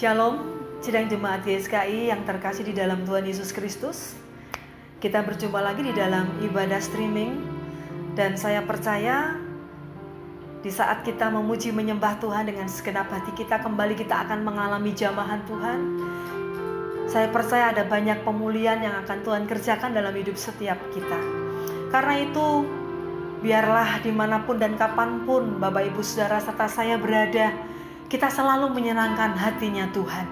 Shalom, sidang jemaat YSKI yang terkasih di dalam Tuhan Yesus Kristus. Kita berjumpa lagi di dalam ibadah streaming dan saya percaya di saat kita memuji menyembah Tuhan dengan segenap hati kita kembali kita akan mengalami jamahan Tuhan. Saya percaya ada banyak pemulihan yang akan Tuhan kerjakan dalam hidup setiap kita. Karena itu biarlah di mana pun dan kapan pun Bapak Ibu Saudara serta saya berada, kita selalu menyenangkan hatinya Tuhan.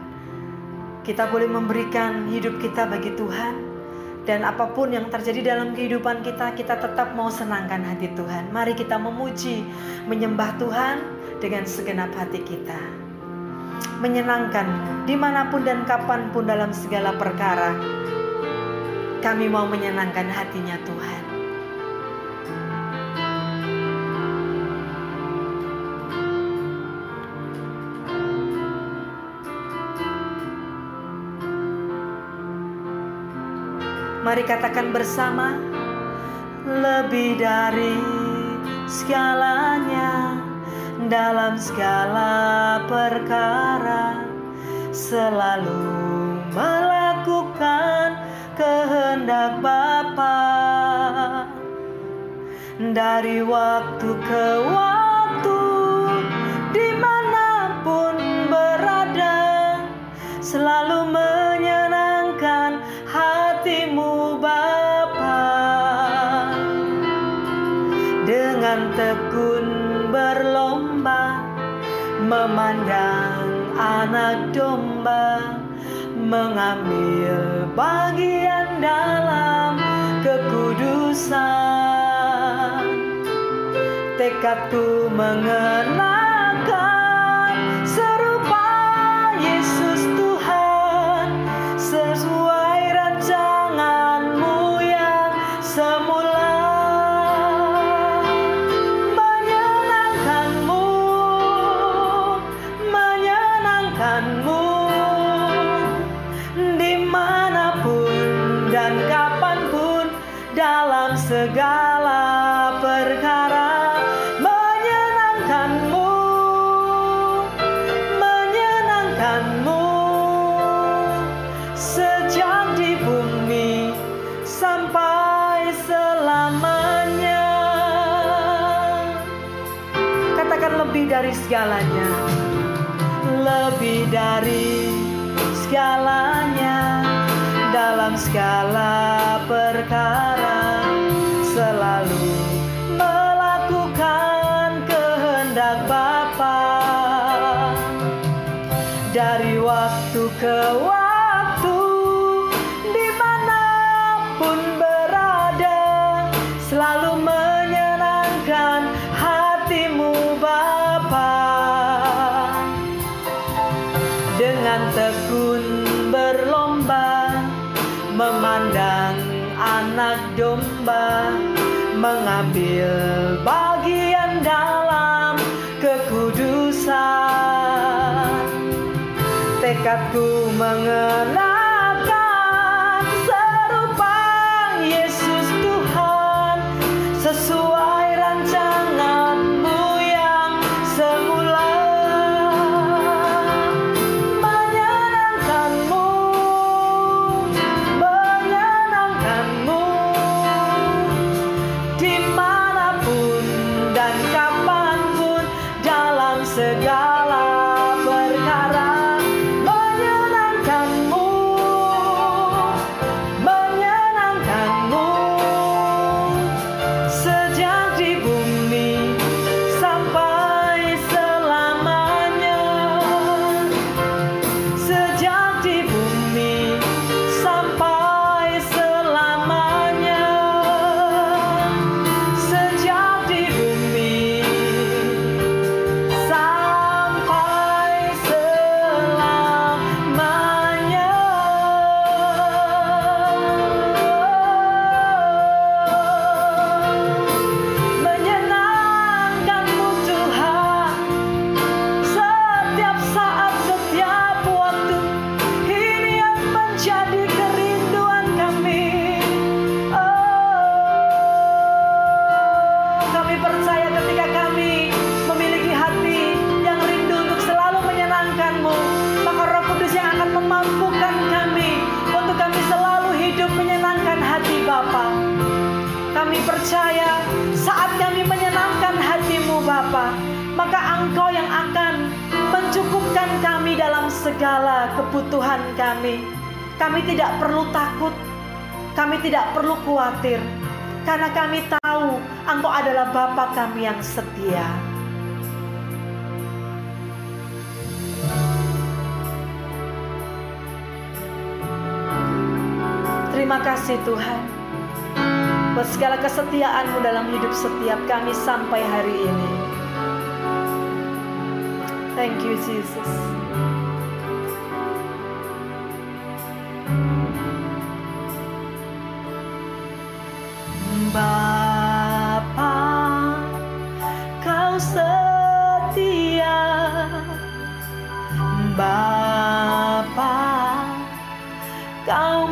Kita boleh memberikan hidup kita bagi Tuhan, dan apa pun yang terjadi dalam kehidupan kita, kita tetap mau senangkan hati Tuhan. Mari kita memuji, menyembah Tuhan dengan segenap hati kita. Menyenangkan di mana pun dan kapan pun dalam segala perkara. Kami mau menyenangkan hatinya Tuhan. Mari katakan bersama lebih dari segalanya dalam segala perkara selalu melakukan kehendak Bapa. Dari waktu ke waktu di mana pun berada selalu menyenangkan memandang anak domba mengambil bagian dalam kekudusan. Tekadku mengenakan segala perkara selalu melakukan kehendak Bapa. Dari waktu ke waktu mengambil bagian dalam kekudusan. Tekadku mengenakan kebutuhan kami? Kami tidak perlu takut, kami tidak perlu khawatir, karena kami tahu Engkau adalah Bapa kami yang setia. Terima kasih Tuhan buat segala kesetiaan-Mu dalam hidup setiap kami sampai hari ini. Thank you, Jesus. Bapa, kau setia. Bapa, kau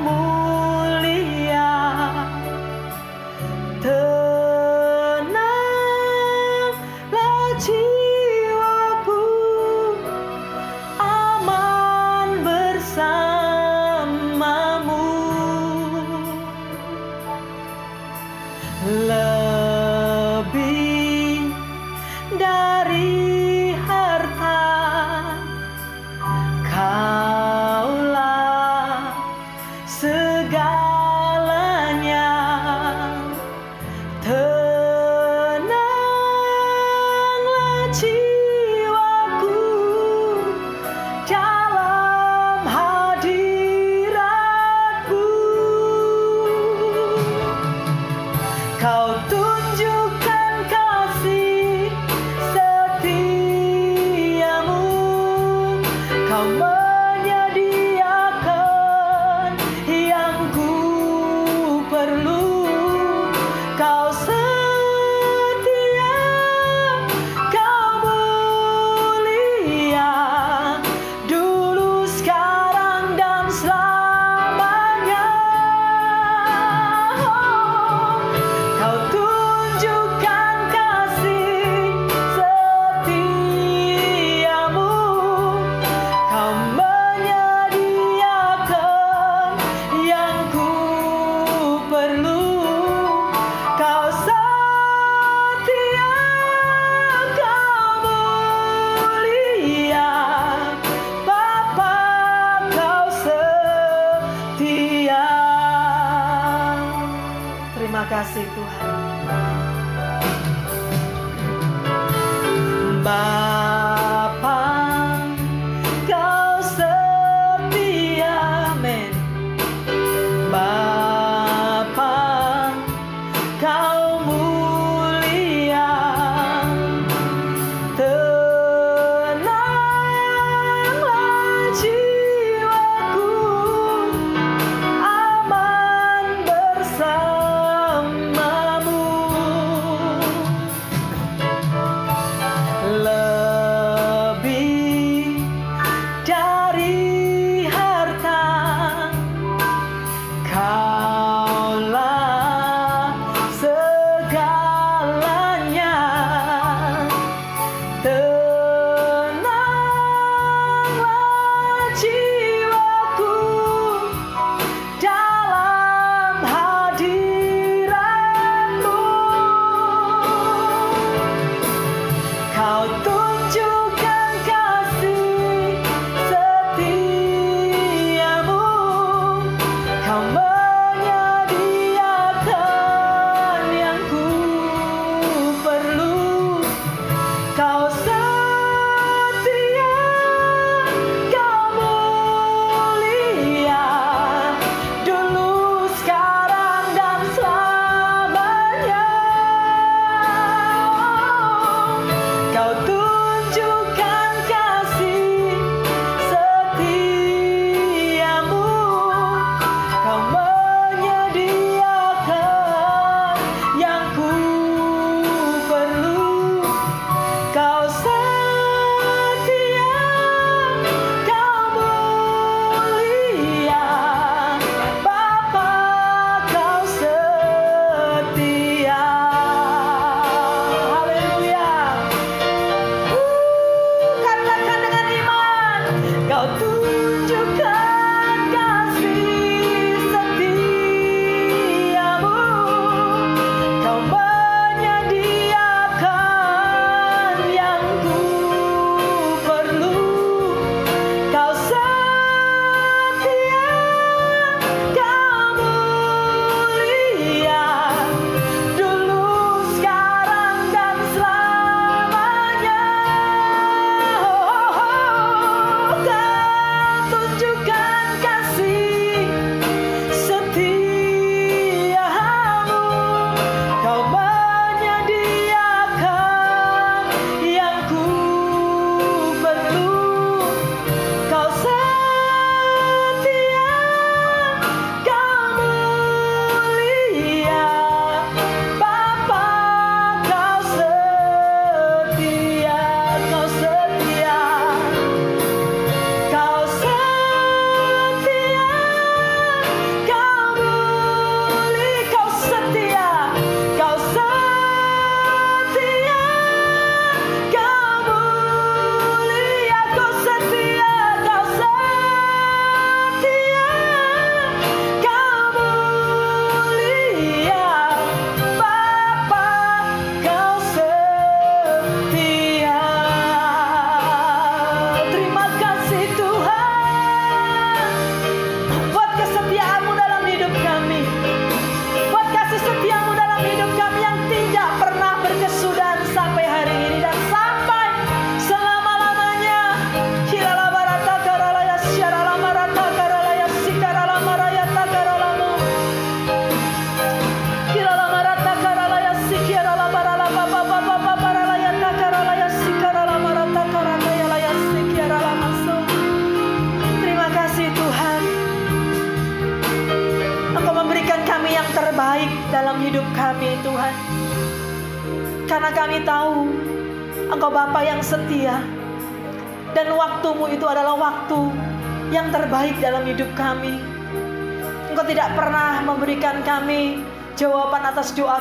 kasih Tuhan. Bapa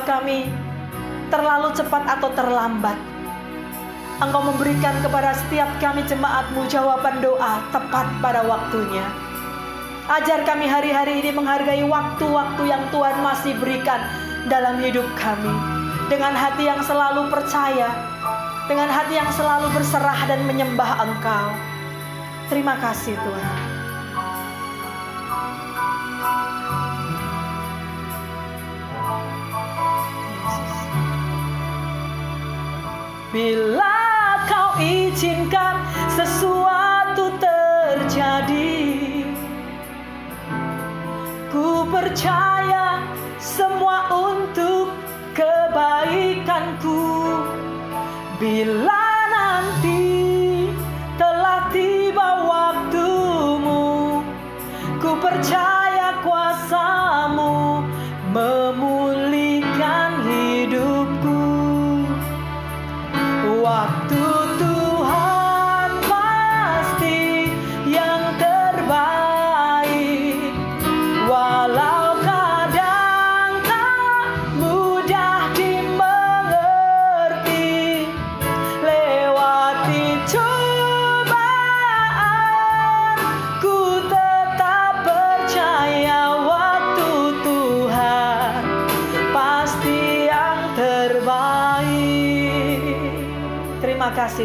kami terlalu cepat atau terlambat. Engkau memberikan kepada setiap kami jemaatmu jawaban doa tepat pada waktunya. Ajar kami hari-hari ini menghargai waktu-waktu yang Tuhan masih berikan dalam hidup kami. Dengan hati yang selalu percaya, dengan hati yang selalu berserah dan menyembah Engkau. Terima kasih Tuhan. Bila kau izinkan sesuatu terjadi Ku percaya semua untuk kebaikanku. Bila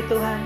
kasih Tuhan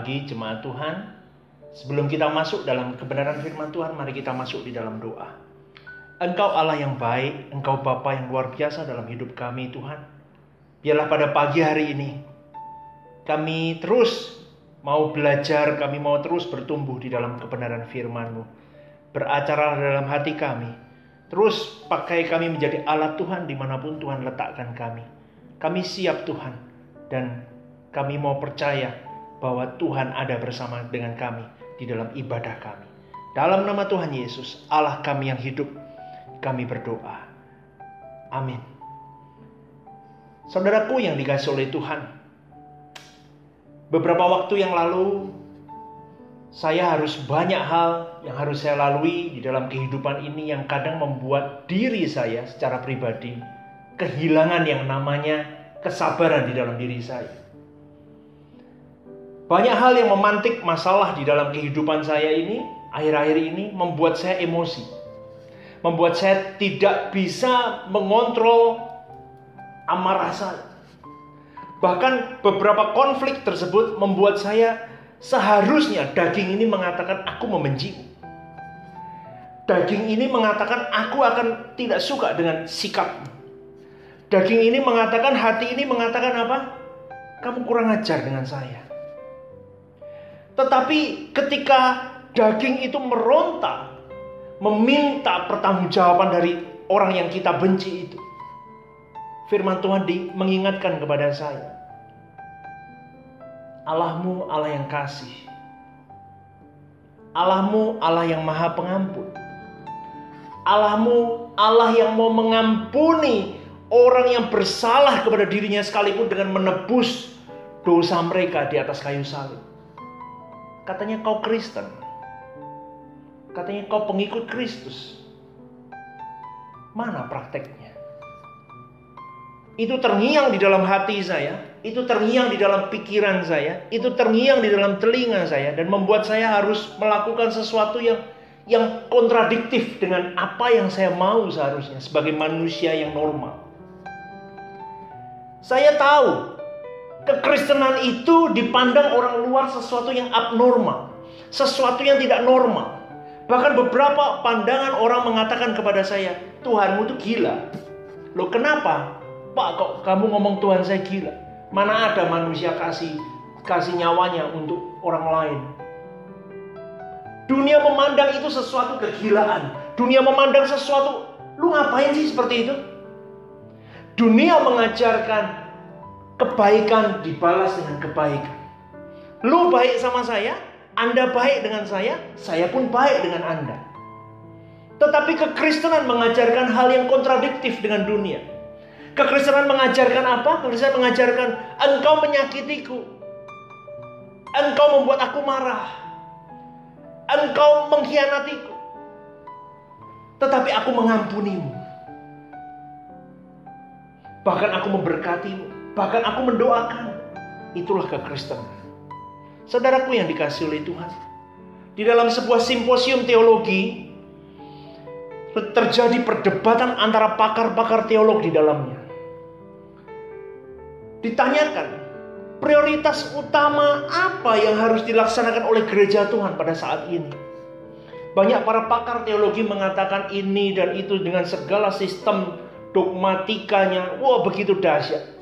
pagi jemaat Tuhan. Sebelum kita masuk dalam kebenaran firman Tuhan, mari kita masuk di dalam doa. Engkau Allah yang baik, Engkau Bapa yang luar biasa dalam hidup kami Tuhan. Biarlah pada pagi hari ini kami terus mau belajar, kami mau terus bertumbuh di dalam kebenaran firman-Mu. Beracara dalam hati kami. Terus pakai kami menjadi alat Tuhan di mana pun Tuhan letakkan kami. Kami siap Tuhan dan kami mau percaya bahwa Tuhan ada bersama dengan kami di dalam ibadah kami. Dalam nama Tuhan Yesus, Allah kami yang hidup, kami berdoa. Amin. Saudaraku yang dikasih oleh Tuhan, beberapa waktu yang lalu saya harus banyak hal yang harus saya lalui di dalam kehidupan ini yang kadang membuat diri saya secara pribadi kehilangan yang namanya kesabaran di dalam diri saya. Banyak hal yang memantik masalah di dalam kehidupan saya ini akhir-akhir ini membuat saya emosi. Membuat saya tidak bisa mengontrol amarah saya. Bahkan beberapa konflik tersebut membuat saya Seharusnya daging ini mengatakan aku membencimu. Daging ini mengatakan aku akan tidak suka dengan sikapmu. Daging ini mengatakan, hati ini mengatakan apa? Kamu kurang ajar dengan saya. Tetapi ketika daging itu meronta, meminta pertanggungjawaban dari orang yang kita benci itu. Firman Tuhan di, mengingatkan kepada saya, Allahmu Allah yang kasih. Allahmu Allah yang maha pengampun. Allahmu Allah yang mau mengampuni orang yang bersalah kepada dirinya sekalipun dengan menebus dosa mereka di atas kayu salib. Katanya kau Kristen. Katanya kau pengikut Kristus. Mana prakteknya? Itu terngiang di dalam hati saya itu terngiang di dalam pikiran saya, itu terngiang di dalam telinga saya dan membuat saya harus melakukan sesuatu yang yang kontradiktif dengan apa yang saya mau seharusnya sebagai manusia yang normal. Saya tahu kekristenan itu dipandang orang luar sesuatu yang abnormal, sesuatu yang tidak normal. Bahkan beberapa pandangan orang mengatakan kepada saya, Tuhanmu itu gila. Loh kenapa? Pak kok kamu ngomong Tuhan saya gila? Mana ada manusia kasih kasih nyawanya untuk orang lain. Dunia memandang itu sesuatu kegilaan. Dunia memandang sesuatu, lu ngapain sih seperti itu? Dunia mengajarkan kebaikan dibalas dengan kebaikan. Lu baik sama saya, Anda baik dengan saya, saya pun baik dengan Anda. Tetapi kekristenan mengajarkan hal yang kontradiktif dengan dunia. Kekristenan mengajarkan apa? Kekristenan mengajarkan engkau menyakitiku. Engkau membuat aku marah. Engkau mengkhianatiku. Tetapi aku mengampunimu. Bahkan aku memberkatimu. Bahkan aku mendoakan. Itulah kekristenan. Saudaraku yang dikasih oleh Tuhan. Di dalam sebuah simposium teologi, terjadi perdebatan antara pakar-pakar teolog di dalamnya. Ditanyakan, prioritas utama apa yang harus dilaksanakan oleh gereja Tuhan pada saat ini? Banyak para pakar teologi mengatakan ini dan itu dengan segala sistem dogmatikanya, wah begitu dahsyat.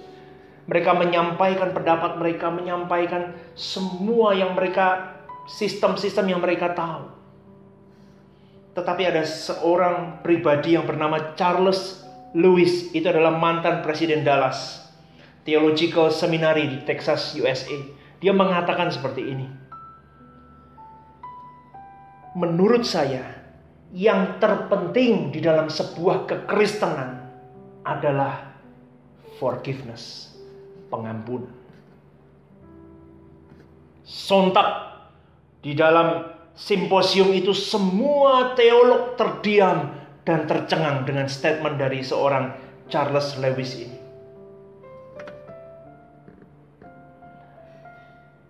Mereka menyampaikan pendapat mereka, menyampaikan semua yang mereka sistem-sistem yang mereka tahu. Tetapi ada seorang pribadi yang bernama Charles Lewis, itu adalah mantan presiden Dallas Theological Seminary di Texas, USA. Dia mengatakan seperti ini. Menurut saya, yang terpenting di dalam sebuah kekristenan adalah forgiveness, pengampunan. Sontak di dalam simposium itu semua teolog terdiam dan tercengang dengan statement dari seorang Charles Lewis ini.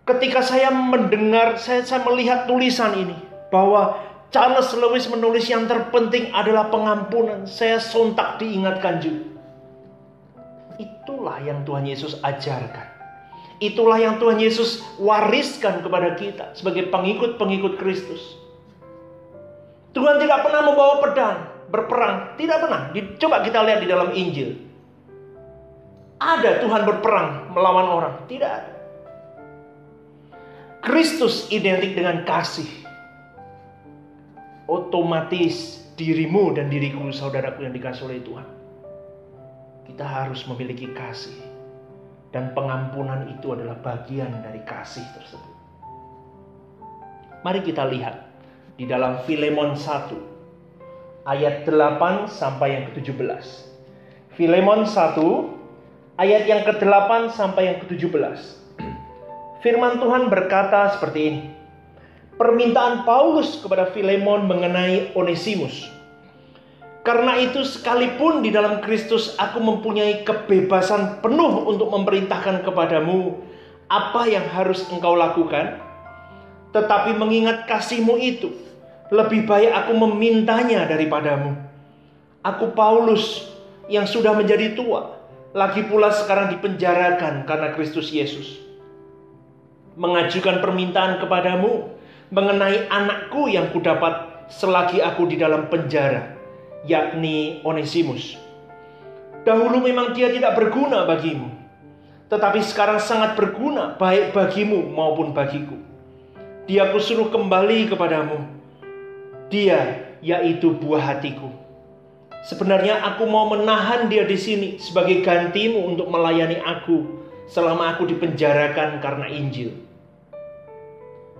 Ketika saya mendengar, saya, saya melihat tulisan ini bahwa Charles Lewis menulis yang terpenting adalah pengampunan. Saya sontak diingatkan juga. Itulah yang Tuhan Yesus ajarkan. Itulah yang Tuhan Yesus wariskan kepada kita sebagai pengikut-pengikut Kristus. Tuhan tidak pernah membawa pedang berperang, tidak pernah. Coba kita lihat di dalam Injil. Ada Tuhan berperang melawan orang, tidak ada. Kristus identik dengan kasih. Otomatis dirimu dan diriku saudaraku yang dikasih oleh Tuhan. Kita harus memiliki kasih dan pengampunan itu adalah bagian dari kasih tersebut. Mari kita lihat di dalam Filemon 1 ayat 8 sampai yang ke-17. Filemon 1 ayat yang ke-8 sampai yang ke-17. Firman Tuhan berkata seperti ini. Permintaan Paulus kepada Filemon mengenai Onesimus. Karena itu sekalipun di dalam Kristus aku mempunyai kebebasan penuh untuk memerintahkan kepadamu apa yang harus engkau lakukan. Tetapi mengingat kasihmu itu, lebih baik aku memintanya daripadamu. Aku Paulus yang sudah menjadi tua, lagi pula sekarang dipenjarakan karena Kristus Yesus mengajukan permintaan kepadamu mengenai anakku yang kudapat selagi aku di dalam penjara, yakni Onesimus. Dahulu memang dia tidak berguna bagimu, tetapi sekarang sangat berguna baik bagimu maupun bagiku. Dia kusuruh kembali kepadamu. Dia yaitu buah hatiku. Sebenarnya aku mau menahan dia di sini sebagai gantimu untuk melayani aku selama aku dipenjarakan karena Injil.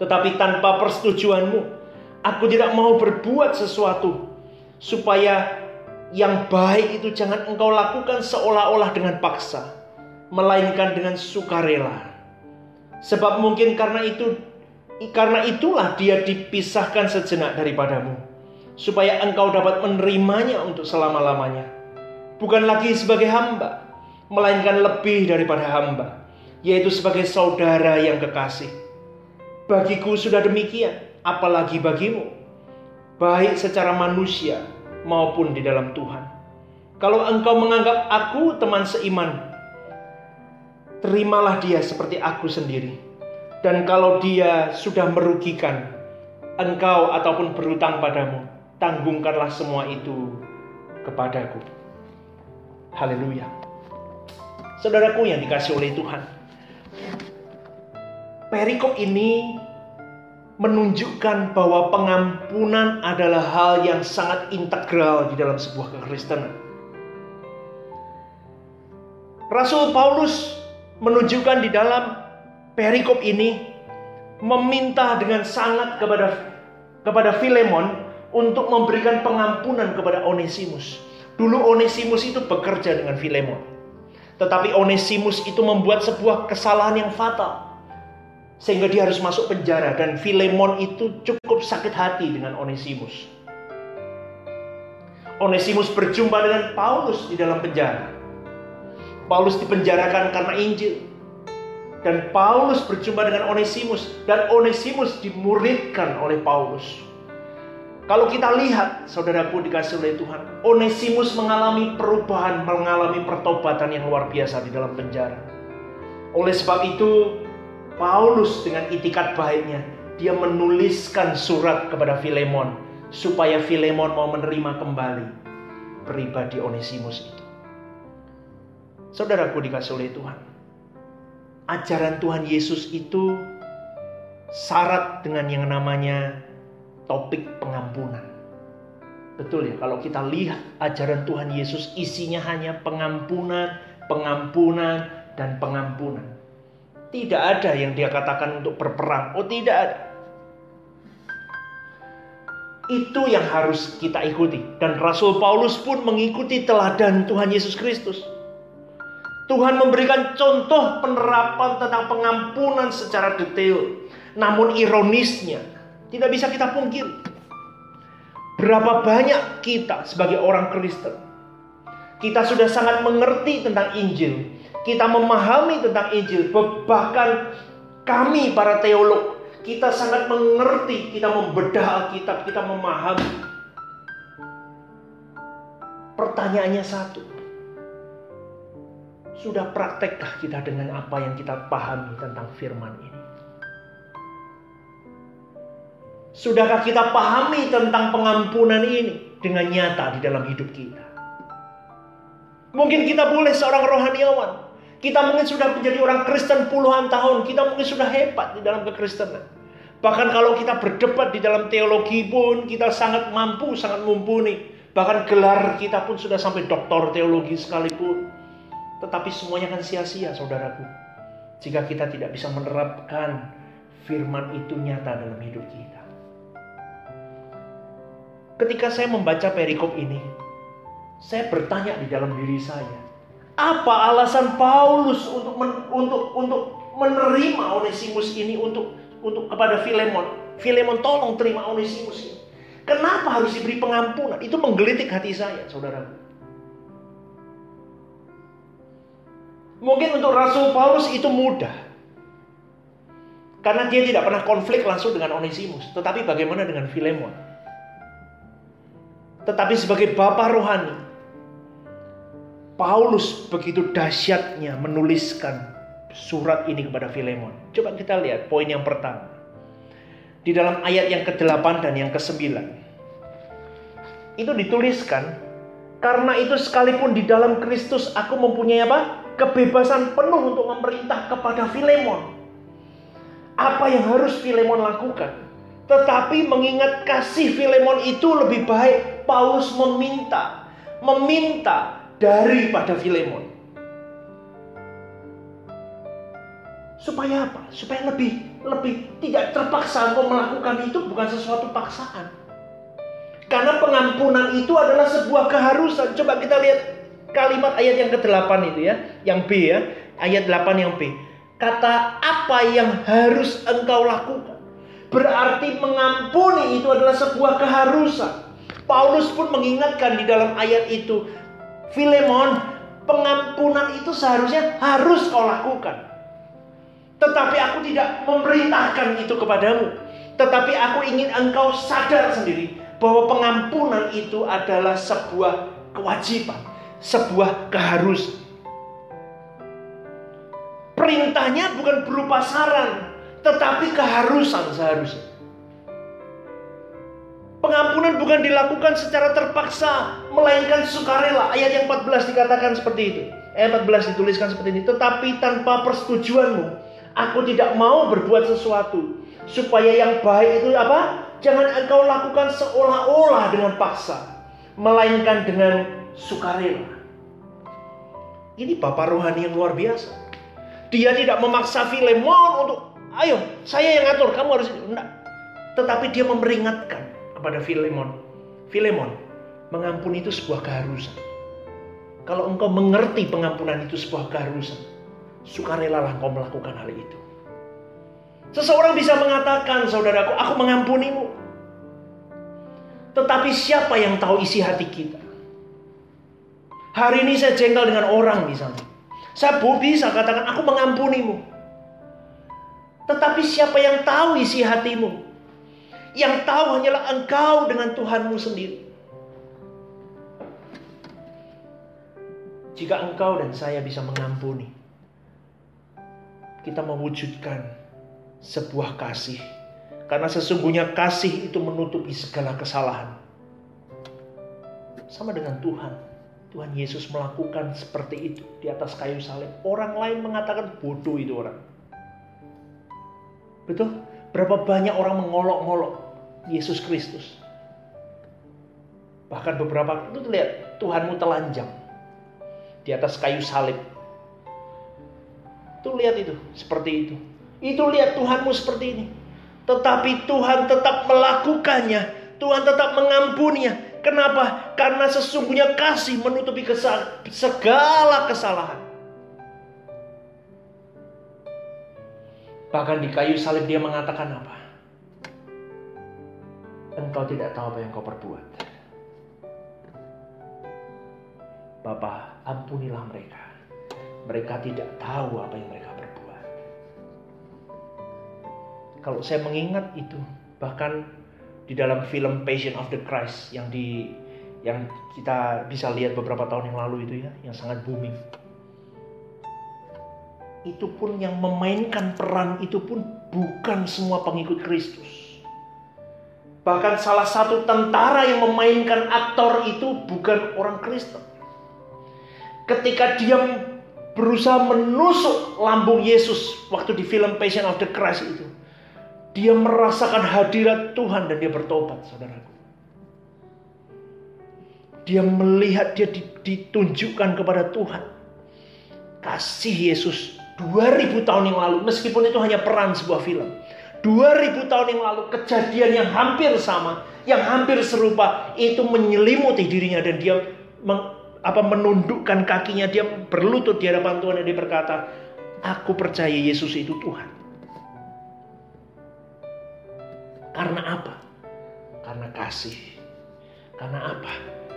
Tetapi tanpa persetujuanmu, aku tidak mau berbuat sesuatu supaya yang baik itu jangan engkau lakukan seolah-olah dengan paksa, melainkan dengan sukarela. Sebab mungkin karena itu karena itulah dia dipisahkan sejenak daripadamu, supaya engkau dapat menerimanya untuk selama-lamanya. Bukan lagi sebagai hamba, melainkan lebih daripada hamba, yaitu sebagai saudara yang kekasih Bagiku sudah demikian, apalagi bagimu, baik secara manusia maupun di dalam Tuhan. Kalau engkau menganggap aku teman seiman, terimalah dia seperti aku sendiri. Dan kalau dia sudah merugikan engkau ataupun berutang padamu, tanggungkanlah semua itu kepadaku. Haleluya. Saudaraku yang dikasih oleh Tuhan, perikop ini menunjukkan bahwa pengampunan adalah hal yang sangat integral di dalam sebuah kekristenan. Rasul Paulus menunjukkan di dalam perikop ini meminta dengan sangat kepada kepada Filemon untuk memberikan pengampunan kepada Onesimus. Dulu Onesimus itu bekerja dengan Filemon. Tetapi Onesimus itu membuat sebuah kesalahan yang fatal sehingga dia harus masuk penjara dan Filemon itu cukup sakit hati dengan Onesimus. Onesimus berjumpa dengan Paulus di dalam penjara. Paulus dipenjarakan karena Injil. Dan Paulus berjumpa dengan Onesimus dan Onesimus dimuridkan oleh Paulus. Kalau kita lihat, saudaraku dikasih oleh Tuhan, Onesimus mengalami perubahan, mengalami pertobatan yang luar biasa di dalam penjara. Oleh sebab itu, Paulus dengan itikat baiknya, dia menuliskan surat kepada Filemon supaya Filemon mau menerima kembali pribadi Onesimus itu. Saudaraku dikasih oleh Tuhan. Ajaran Tuhan Yesus itu syarat dengan yang namanya topik pengampunan. Betul ya, kalau kita lihat ajaran Tuhan Yesus isinya hanya pengampunan, pengampunan, dan pengampunan. Tidak ada yang dia katakan untuk berperang. Oh tidak ada. Itu yang harus kita ikuti. Dan Rasul Paulus pun mengikuti teladan Tuhan Yesus Kristus. Tuhan memberikan contoh penerapan tentang pengampunan secara detail. Namun ironisnya, tidak bisa kita pungkiri. Berapa banyak kita sebagai orang Kristen, kita sudah sangat mengerti tentang Injil, kita memahami tentang Injil, bahkan kami para teolog, kita sangat mengerti, kita membedah Alkitab, kita memahami. Pertanyaannya satu. Sudah praktekkah kita dengan apa yang kita pahami tentang firman ini? Sudahkah kita pahami tentang pengampunan ini dengan nyata di dalam hidup kita? Mungkin kita boleh seorang rohaniawan, kita mungkin sudah menjadi orang Kristen puluhan tahun, kita mungkin sudah hebat di dalam kekristenan. Bahkan kalau kita berdebat di dalam teologi pun kita sangat mampu, sangat mumpuni. Bahkan gelar kita pun sudah sampai doktor teologi sekalipun. Tetapi semuanya kan sia-sia saudaraku. Jika kita tidak bisa menerapkan firman itu nyata dalam hidup kita. Ketika saya membaca perikop ini, saya bertanya di dalam diri saya, apa alasan Paulus untuk men, untuk untuk menerima Onesimus ini untuk untuk kepada Filemon. Filemon tolong terima Onesimus ini. Kenapa harus diberi pengampunan? Itu menggelitik hati saya, saudara. Mungkin untuk Rasul Paulus itu mudah. Karena dia tidak pernah konflik langsung dengan Onesimus. Tetapi bagaimana dengan Filemon? Tetapi sebagai bapak rohani, Paulus begitu dahsyatnya menuliskan surat ini kepada Filemon. Coba kita lihat poin yang pertama. Di dalam ayat yang ke-8 dan yang ke-9. Itu dituliskan, karena itu sekalipun di dalam Kristus aku mempunyai apa? Kebebasan penuh untuk memerintah kepada Filemon. Apa yang harus Filemon lakukan? Tetapi mengingat kasih Filemon itu lebih baik Paulus meminta, meminta daripada Filemon. Supaya apa? Supaya lebih lebih tidak terpaksa engkau melakukan itu bukan sesuatu paksaan. Karena pengampunan itu adalah sebuah keharusan. Coba kita lihat kalimat ayat yang ke-8 itu ya, yang B ya, ayat 8 yang B. Kata apa yang harus engkau lakukan? Berarti mengampuni itu adalah sebuah keharusan. Paulus pun mengingatkan di dalam ayat itu, Filemon, pengampunan itu seharusnya harus kau lakukan. Tetapi aku tidak memerintahkan itu kepadamu. Tetapi aku ingin engkau sadar sendiri bahwa pengampunan itu adalah sebuah kewajiban, sebuah keharusan. Perintahnya bukan berupa saran, tetapi keharusan seharusnya. Pengampunan bukan dilakukan secara terpaksa, melainkan sukarela. Ayat yang 14 dikatakan seperti itu. Ayat 14 dituliskan seperti ini. Tetapi tanpa persetujuanmu, Aku tidak mau berbuat sesuatu supaya yang baik itu apa? Jangan engkau lakukan seolah-olah dengan paksa, melainkan dengan sukarela. Ini bapak rohani yang luar biasa. Dia tidak memaksa Filemon untuk, ayo saya yang ngatur, kamu harus enggak. Tetapi dia memperingatkan kepada Filemon, Filemon, mengampuni itu sebuah keharusan. Kalau engkau mengerti pengampunan itu sebuah keharusan, sukarelalah kau melakukan hal itu. Seseorang bisa mengatakan, saudaraku, aku mengampunimu. Tetapi siapa yang tahu isi hati kita? Hari ini saya jengkel dengan orang misalnya. Saya bisa katakan, aku mengampunimu. Tetapi siapa yang tahu isi hatimu? Yang tahu hanyalah engkau dengan Tuhanmu sendiri. Jika engkau dan saya bisa mengampuni, kita mewujudkan sebuah kasih. Karena sesungguhnya kasih itu menutupi segala kesalahan. Sama dengan Tuhan. Tuhan Yesus melakukan seperti itu di atas kayu salib. Orang lain mengatakan bodoh itu orang. Betul? Berapa banyak orang mengolok-ngolok Yesus Kristus. Bahkan beberapa itu lihat Tuhanmu telanjang di atas kayu salib Tuh lihat itu, seperti itu. Itu lihat Tuhanmu seperti ini. Tetapi Tuhan tetap melakukannya. Tuhan tetap mengampuninya. Kenapa? Karena sesungguhnya kasih menutupi kesal segala kesalahan. Bahkan di kayu salib dia mengatakan apa? Engkau tidak tahu apa yang kau perbuat. Bapak, ampunilah mereka mereka tidak tahu apa yang mereka perbuat. Kalau saya mengingat itu, bahkan di dalam film Passion of the Christ yang di yang kita bisa lihat beberapa tahun yang lalu itu ya, yang sangat booming. Itu pun yang memainkan peran itu pun bukan semua pengikut Kristus. Bahkan salah satu tentara yang memainkan aktor itu bukan orang Kristen. Ketika dia berusaha menusuk lambung Yesus waktu di film Passion of the Christ itu. Dia merasakan hadirat Tuhan dan dia bertobat, saudaraku. Dia melihat dia ditunjukkan kepada Tuhan. Kasih Yesus 2000 tahun yang lalu, meskipun itu hanya peran sebuah film. 2000 tahun yang lalu kejadian yang hampir sama, yang hampir serupa itu menyelimuti dirinya dan dia apa menundukkan kakinya dia berlutut di hadapan Tuhan dan dia berkata Aku percaya Yesus itu Tuhan. Karena apa? Karena kasih. Karena apa?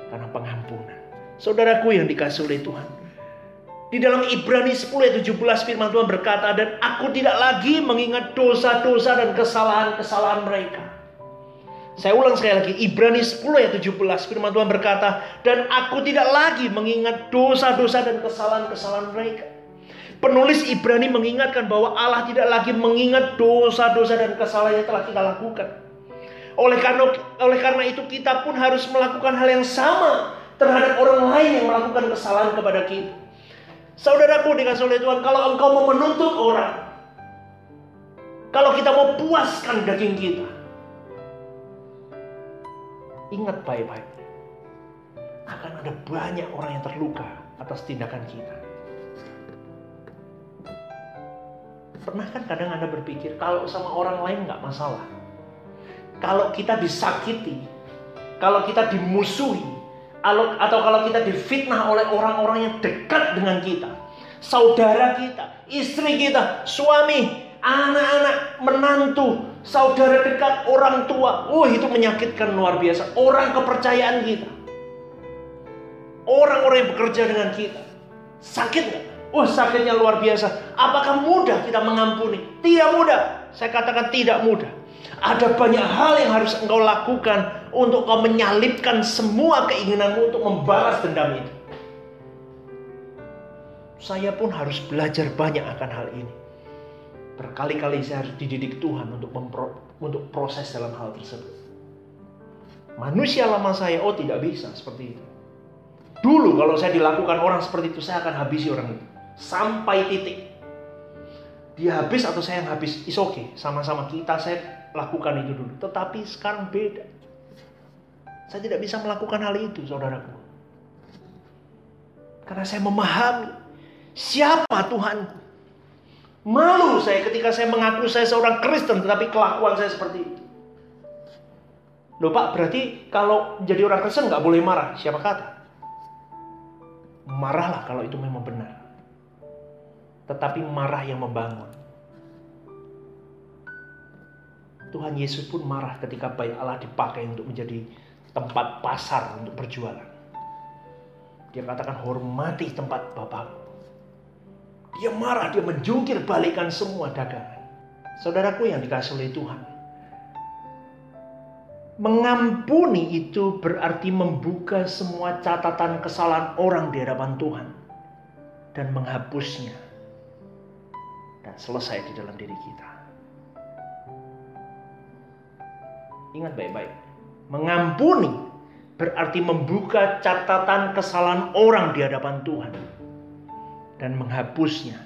Karena pengampunan. Saudaraku yang dikasih oleh Tuhan. Di dalam Ibrani 10 ayat 17 firman Tuhan berkata, Dan aku tidak lagi mengingat dosa-dosa dan kesalahan-kesalahan mereka. Saya ulang sekali lagi, Ibrani 10 ayat 17 firman Tuhan berkata, Dan aku tidak lagi mengingat dosa-dosa dan kesalahan-kesalahan mereka. Penulis Ibrani mengingatkan bahwa Allah tidak lagi mengingat dosa-dosa dan kesalahan yang telah kita lakukan. Oleh karena oleh karena itu kita pun harus melakukan hal yang sama terhadap orang lain yang melakukan kesalahan kepada kita. Saudaraku dikasih oleh Tuhan, kalau engkau mau menuntut orang, kalau kita mau puaskan daging kita, ingat baik-baik, akan ada banyak orang yang terluka atas tindakan kita. Pernah kan kadang Anda berpikir kalau sama orang lain nggak masalah. Kalau kita disakiti, kalau kita dimusuhi, atau kalau kita difitnah oleh orang-orang yang dekat dengan kita, saudara kita, istri kita, suami, anak-anak, menantu, saudara dekat, orang tua. Oh, itu menyakitkan luar biasa. Orang kepercayaan kita. Orang-orang yang bekerja dengan kita. Sakit nggak? Wah sakitnya luar biasa. Apakah mudah kita mengampuni? Tidak mudah. Saya katakan tidak mudah. Ada banyak hal yang harus engkau lakukan untuk kau menyalipkan semua keinginanmu untuk membalas dendam itu. Saya pun harus belajar banyak akan hal ini. Berkali-kali saya harus dididik Tuhan untuk mempro, untuk proses dalam hal tersebut. Manusia lama saya, oh tidak bisa seperti itu. Dulu kalau saya dilakukan orang seperti itu, saya akan habisi orang itu sampai titik. Dia habis atau saya yang habis, is okay. Sama-sama kita saya lakukan itu dulu. Tetapi sekarang beda. Saya tidak bisa melakukan hal itu, saudaraku. Karena saya memahami siapa Tuhan. Malu saya ketika saya mengaku saya seorang Kristen, tetapi kelakuan saya seperti itu. Loh Pak, berarti kalau jadi orang Kristen nggak boleh marah. Siapa kata? Marahlah kalau itu memang benar tetapi marah yang membangun. Tuhan Yesus pun marah ketika bayi Allah dipakai untuk menjadi tempat pasar untuk berjualan. Dia katakan hormati tempat Bapakku. Dia marah, dia menjungkir balikan semua dagangan. Saudaraku yang dikasih oleh Tuhan. Mengampuni itu berarti membuka semua catatan kesalahan orang di hadapan Tuhan dan menghapusnya dan selesai di dalam diri kita. Ingat baik-baik, mengampuni berarti membuka catatan kesalahan orang di hadapan Tuhan dan menghapusnya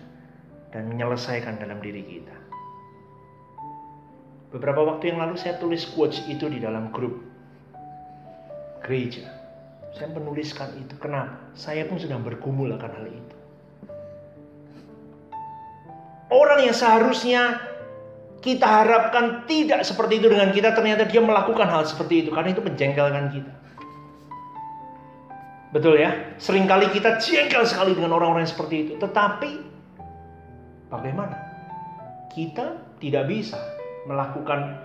dan menyelesaikan dalam diri kita. Beberapa waktu yang lalu saya tulis quotes itu di dalam grup gereja. Saya menuliskan itu. Kenapa? Saya pun sedang bergumul akan hal itu. Orang yang seharusnya kita harapkan tidak seperti itu dengan kita, ternyata dia melakukan hal seperti itu karena itu menjengkelkan kita. Betul ya? Seringkali kita jengkel sekali dengan orang-orang yang seperti itu. Tetapi bagaimana? Kita tidak bisa melakukan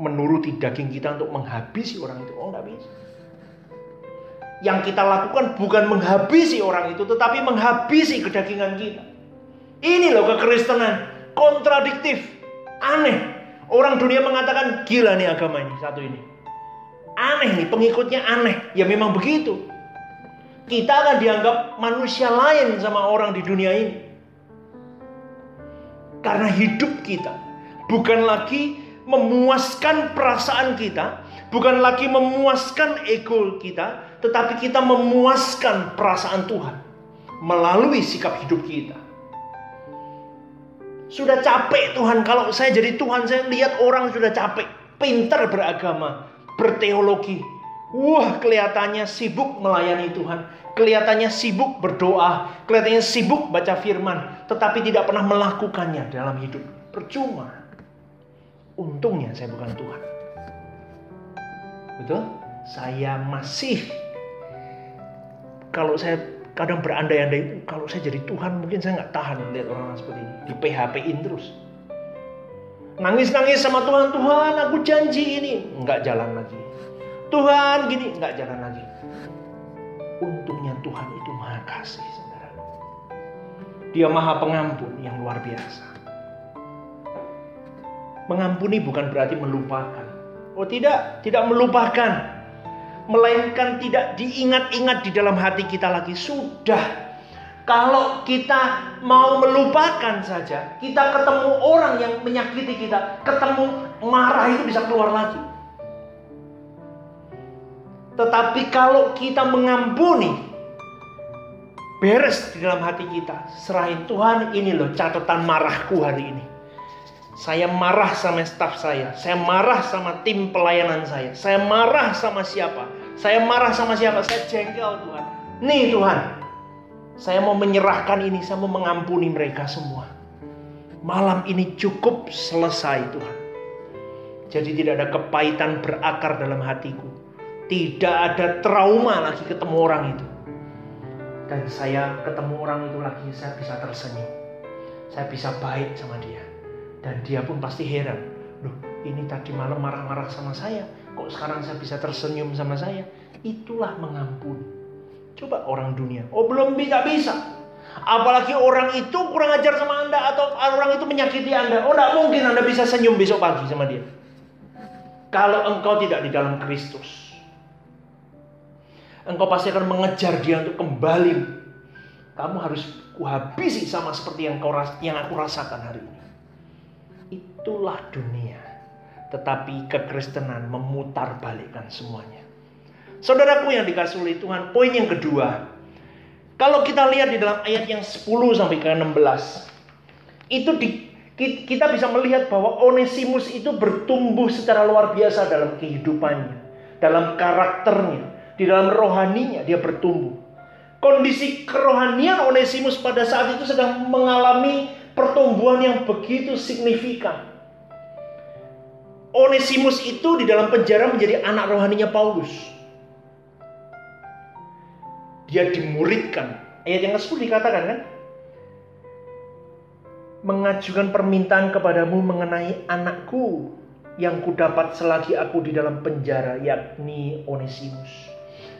menuruti daging kita untuk menghabisi orang itu. Oh, nggak bisa. Yang kita lakukan bukan menghabisi orang itu, tetapi menghabisi kedagingan kita. Ini loh kekristenan, kontradiktif, aneh. Orang dunia mengatakan gila nih agama ini satu ini. Aneh nih, pengikutnya aneh. Ya memang begitu. Kita akan dianggap manusia lain sama orang di dunia ini. Karena hidup kita bukan lagi memuaskan perasaan kita, bukan lagi memuaskan ego kita, tetapi kita memuaskan perasaan Tuhan melalui sikap hidup kita. Sudah capek Tuhan. Kalau saya jadi Tuhan, saya lihat orang sudah capek. Pintar beragama, berteologi. Wah, kelihatannya sibuk melayani Tuhan. Kelihatannya sibuk berdoa. Kelihatannya sibuk baca firman. Tetapi tidak pernah melakukannya dalam hidup. Percuma. Untungnya saya bukan Tuhan. Betul? Saya masih kalau saya kadang berandai-andai, kalau saya jadi Tuhan mungkin saya nggak tahan lihat orang seperti ini. Di PHP-in terus. Nangis-nangis sama Tuhan, Tuhan aku janji ini. Nggak jalan lagi. Tuhan gini, nggak jalan lagi. Untungnya Tuhan itu maha kasih, saudara. Dia maha pengampun yang luar biasa. Mengampuni bukan berarti melupakan. Oh tidak, tidak melupakan melainkan tidak diingat-ingat di dalam hati kita lagi. Sudah. Kalau kita mau melupakan saja, kita ketemu orang yang menyakiti kita, ketemu marah itu bisa keluar lagi. Tetapi kalau kita mengampuni, beres di dalam hati kita, serahin Tuhan ini loh catatan marahku hari ini. Saya marah sama staf saya, saya marah sama tim pelayanan saya, saya marah sama siapa, saya marah sama siapa, saya jengkel Tuhan. Nih Tuhan, saya mau menyerahkan ini, saya mau mengampuni mereka semua. Malam ini cukup selesai Tuhan. Jadi tidak ada kepahitan berakar dalam hatiku. Tidak ada trauma lagi ketemu orang itu. Dan saya ketemu orang itu lagi, saya bisa tersenyum. Saya bisa baik sama dia. Dan dia pun pasti heran. Loh, ini tadi malam marah-marah sama saya. Kok sekarang saya bisa tersenyum sama saya? Itulah mengampuni. Coba orang dunia. Oh belum bisa bisa. Apalagi orang itu kurang ajar sama Anda atau orang itu menyakiti Anda. Oh tidak mungkin Anda bisa senyum besok pagi sama dia. Kalau engkau tidak di dalam Kristus. Engkau pasti akan mengejar dia untuk kembali. Kamu harus kuhabisi sama seperti yang kau yang aku rasakan hari ini. Itulah dunia. Tetapi kekristenan memutar balikkan semuanya. Saudaraku yang dikasih oleh Tuhan, poin yang kedua. Kalau kita lihat di dalam ayat yang 10 sampai ke 16. Itu di, kita bisa melihat bahwa Onesimus itu bertumbuh secara luar biasa dalam kehidupannya. Dalam karakternya. Di dalam rohaninya dia bertumbuh. Kondisi kerohanian Onesimus pada saat itu sedang mengalami pertumbuhan yang begitu signifikan. Onesimus itu di dalam penjara menjadi anak rohaninya Paulus. Dia dimuridkan. Ayat yang ke-10 dikatakan kan? Mengajukan permintaan kepadamu mengenai anakku yang kudapat selagi aku di dalam penjara yakni Onesimus.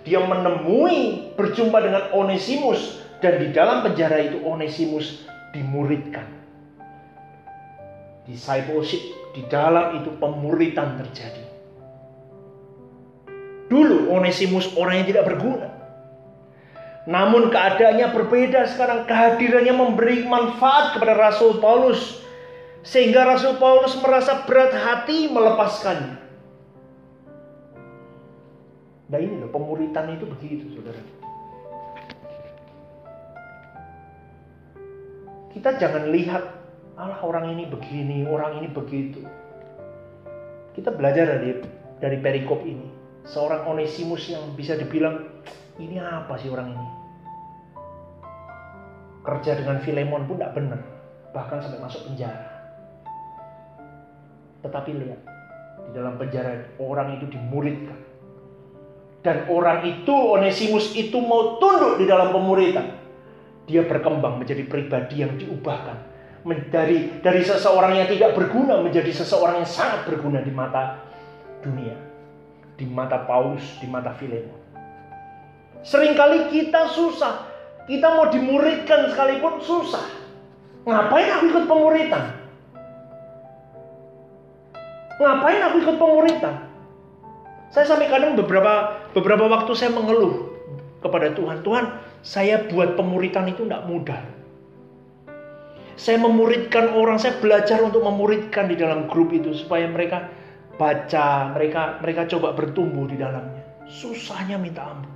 Dia menemui berjumpa dengan Onesimus dan di dalam penjara itu Onesimus dimuridkan. Discipleship di dalam itu pemuritan terjadi. Dulu Onesimus orang yang tidak berguna. Namun keadaannya berbeda sekarang. Kehadirannya memberi manfaat kepada Rasul Paulus. Sehingga Rasul Paulus merasa berat hati melepaskannya. Nah ini loh pemuritan itu begitu saudara. Kita jangan lihat, Allah orang ini begini, orang ini begitu. Kita belajar dari dari perikop ini. Seorang Onesimus yang bisa dibilang, ini apa sih orang ini? Kerja dengan Filemon pun tidak benar. Bahkan sampai masuk penjara. Tetapi lihat, di dalam penjara orang itu dimuridkan. Dan orang itu, Onesimus itu mau tunduk di dalam pemuritan dia berkembang menjadi pribadi yang diubahkan dari dari seseorang yang tidak berguna menjadi seseorang yang sangat berguna di mata dunia, di mata Paulus, di mata Filemon. Seringkali kita susah, kita mau dimuridkan sekalipun susah. Ngapain aku ikut pemuritan? Ngapain aku ikut pemuritan? Saya sampai kadang beberapa beberapa waktu saya mengeluh kepada Tuhan, Tuhan, saya buat pemuritan itu tidak mudah. Saya memuridkan orang, saya belajar untuk memuridkan di dalam grup itu supaya mereka baca, mereka mereka coba bertumbuh di dalamnya. Susahnya minta ampun.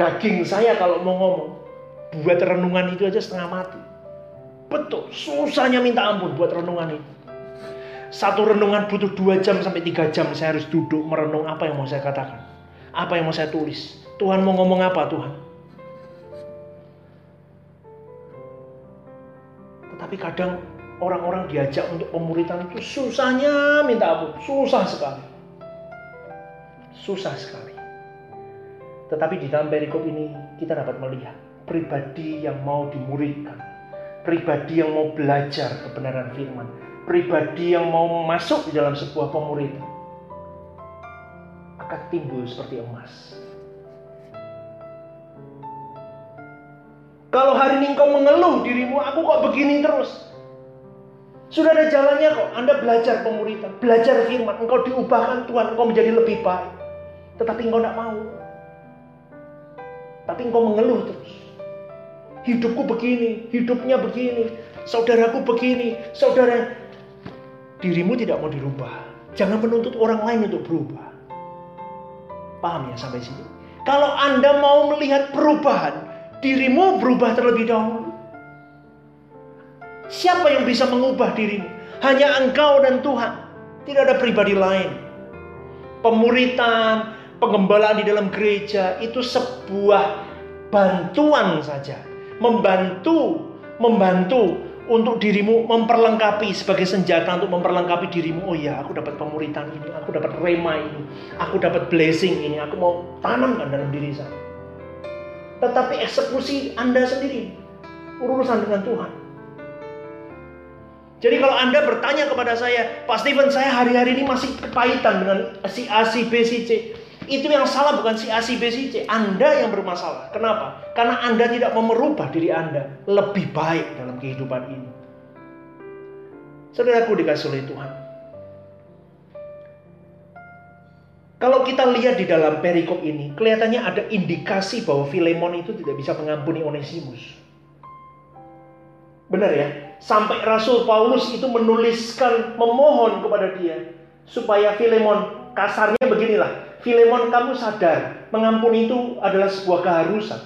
Daging saya kalau mau ngomong, buat renungan itu aja setengah mati. Betul, susahnya minta ampun buat renungan itu. Satu renungan butuh dua jam sampai tiga jam saya harus duduk merenung apa yang mau saya katakan. Apa yang mau saya tulis. Tuhan mau ngomong apa Tuhan? Tetapi kadang orang-orang diajak untuk pemuritan itu susahnya minta ampun, susah sekali. Susah sekali. Tetapi di dalam perikop ini kita dapat melihat pribadi yang mau dimuridkan, pribadi yang mau belajar kebenaran firman, pribadi yang mau masuk di dalam sebuah pemuridan akan timbul seperti emas. Kalau hari ini engkau mengeluh dirimu, aku kok begini terus. Sudah ada jalannya kok. Anda belajar pemuritan, belajar firman. Engkau diubahkan Tuhan, engkau menjadi lebih baik. Tetapi engkau tidak mau. Tapi engkau mengeluh terus. Hidupku begini, hidupnya begini, saudaraku begini, saudara. Dirimu tidak mau dirubah. Jangan menuntut orang lain untuk berubah. Paham ya sampai sini? Kalau Anda mau melihat perubahan, dirimu berubah terlebih dahulu. Siapa yang bisa mengubah dirimu? Hanya engkau dan Tuhan. Tidak ada pribadi lain. Pemuritan, pengembalaan di dalam gereja itu sebuah bantuan saja. Membantu, membantu untuk dirimu memperlengkapi sebagai senjata untuk memperlengkapi dirimu. Oh ya, aku dapat pemuritan ini, aku dapat rema ini, aku dapat blessing ini, aku mau tanamkan dalam diri saya. Tetapi eksekusi Anda sendiri urusan dengan Tuhan. Jadi kalau Anda bertanya kepada saya, Pak Steven, saya hari-hari ini masih kepahitan dengan si A, si B, si C. Itu yang salah bukan si A, si B, si C. Anda yang bermasalah. Kenapa? Karena Anda tidak mau diri Anda lebih baik dalam kehidupan ini. Saudaraku dikasih oleh Tuhan. Kalau kita lihat di dalam perikop ini, kelihatannya ada indikasi bahwa Filemon itu tidak bisa mengampuni Onesimus. Benar ya? Sampai Rasul Paulus itu menuliskan, memohon kepada dia supaya Filemon kasarnya beginilah. Filemon kamu sadar, mengampuni itu adalah sebuah keharusan.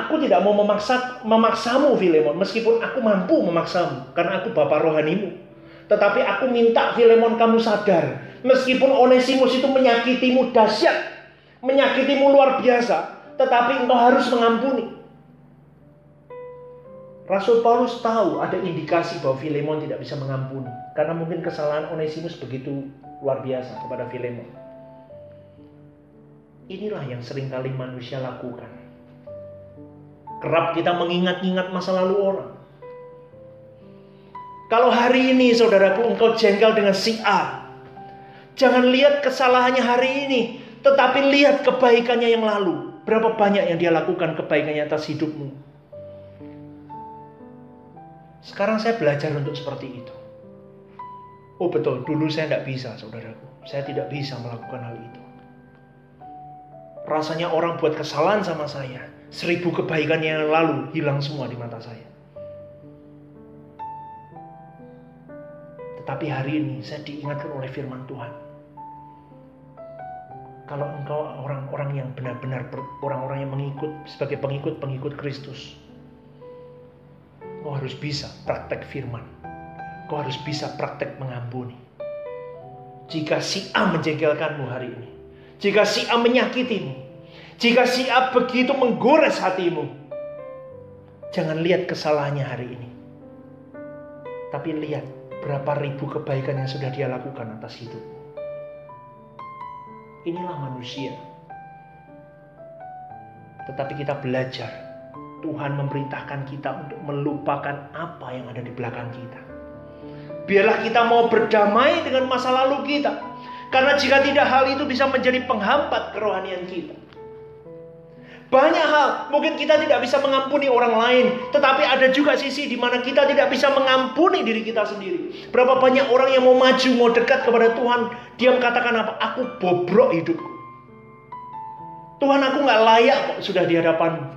Aku tidak mau memaksa memaksamu Filemon meskipun aku mampu memaksamu karena aku bapak rohanimu. Tetapi aku minta Filemon kamu sadar meskipun Onesimus itu menyakitimu dahsyat, menyakitimu luar biasa, tetapi engkau harus mengampuni. Rasul Paulus tahu ada indikasi bahwa Filemon tidak bisa mengampuni karena mungkin kesalahan Onesimus begitu luar biasa kepada Filemon. Inilah yang sering kali manusia lakukan. Kerap kita mengingat-ingat masa lalu orang. Kalau hari ini saudaraku engkau jengkel dengan si A, jangan lihat kesalahannya hari ini, tetapi lihat kebaikannya yang lalu. Berapa banyak yang dia lakukan kebaikannya atas hidupmu. Sekarang saya belajar untuk seperti itu. Oh betul, dulu saya tidak bisa saudaraku. Saya tidak bisa melakukan hal itu. Rasanya orang buat kesalahan sama saya. Seribu kebaikan yang lalu hilang semua di mata saya. Tetapi hari ini saya diingatkan oleh firman Tuhan. Kalau engkau orang-orang yang benar-benar orang-orang yang mengikut sebagai pengikut-pengikut Kristus, Kau harus bisa praktek firman. Kau harus bisa praktek mengampuni. Jika si A menjengkelkanmu hari ini. Jika si A menyakitimu. Jika si A begitu menggores hatimu. Jangan lihat kesalahannya hari ini. Tapi lihat berapa ribu kebaikan yang sudah dia lakukan atas hidup. Inilah manusia. Tetapi kita belajar Tuhan memerintahkan kita untuk melupakan apa yang ada di belakang kita. Biarlah kita mau berdamai dengan masa lalu kita. Karena jika tidak hal itu bisa menjadi penghambat kerohanian kita. Banyak hal, mungkin kita tidak bisa mengampuni orang lain, tetapi ada juga sisi di mana kita tidak bisa mengampuni diri kita sendiri. Berapa banyak orang yang mau maju, mau dekat kepada Tuhan, dia mengatakan apa? Aku bobrok hidupku. Tuhan aku nggak layak kok sudah di hadapan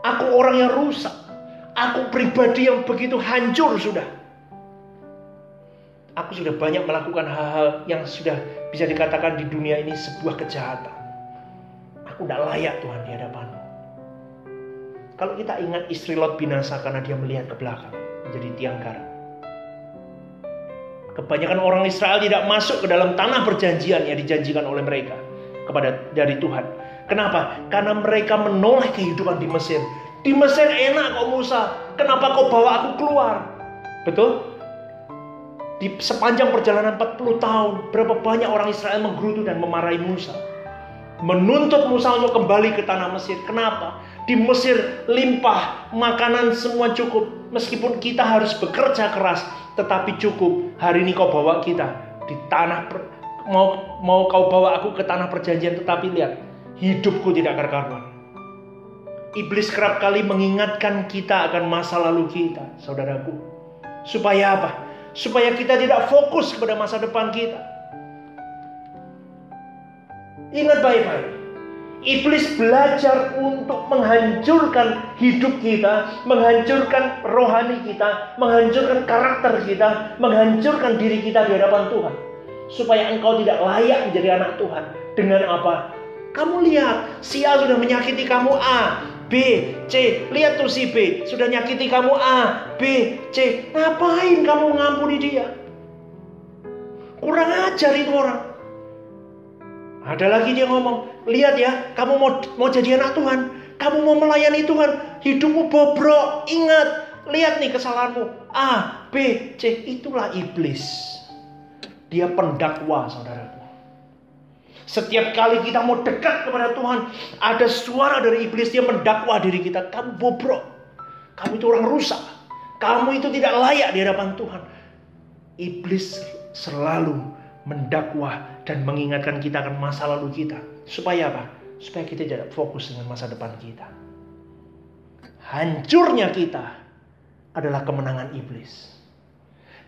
Aku orang yang rusak. Aku pribadi yang begitu hancur sudah. Aku sudah banyak melakukan hal-hal yang sudah bisa dikatakan di dunia ini sebuah kejahatan. Tidak layak Tuhan di hadapanmu. Kalau kita ingat istri Lot binasa karena dia melihat ke belakang menjadi tiang garam. Kebanyakan orang Israel tidak masuk ke dalam tanah perjanjian yang dijanjikan oleh mereka kepada dari Tuhan Kenapa? Karena mereka menoleh kehidupan di Mesir. Di Mesir enak kok Musa. Kenapa kau bawa aku keluar? Betul? Di sepanjang perjalanan 40 tahun, berapa banyak orang Israel menggerutu dan memarahi Musa. Menuntut Musa untuk kembali ke tanah Mesir. Kenapa? Di Mesir limpah, makanan semua cukup. Meskipun kita harus bekerja keras, tetapi cukup. Hari ini kau bawa kita di tanah per, mau mau kau bawa aku ke tanah perjanjian, tetapi lihat, hidupku tidak karuan. Iblis kerap kali mengingatkan kita akan masa lalu kita, saudaraku. Supaya apa? Supaya kita tidak fokus kepada masa depan kita. Ingat baik-baik. Iblis belajar untuk menghancurkan hidup kita, menghancurkan rohani kita, menghancurkan karakter kita, menghancurkan diri kita di hadapan Tuhan. Supaya engkau tidak layak menjadi anak Tuhan. Dengan apa? Kamu lihat, si A sudah menyakiti kamu A, B, C. Lihat tuh si B, sudah nyakiti kamu A, B, C. Ngapain kamu mengampuni dia? Kurang ajar itu orang. Ada lagi dia ngomong, lihat ya, kamu mau mau jadi anak Tuhan, kamu mau melayani Tuhan, hidupmu bobrok. Ingat, lihat nih kesalahanmu. A, B, C, itulah iblis. Dia pendakwa, saudaraku. Setiap kali kita mau dekat kepada Tuhan, ada suara dari iblis dia mendakwa diri kita. Kamu bobrok, kamu itu orang rusak, kamu itu tidak layak di hadapan Tuhan. Iblis selalu mendakwa dan mengingatkan kita akan masa lalu kita. Supaya apa? Supaya kita tidak fokus dengan masa depan kita. Hancurnya kita adalah kemenangan iblis.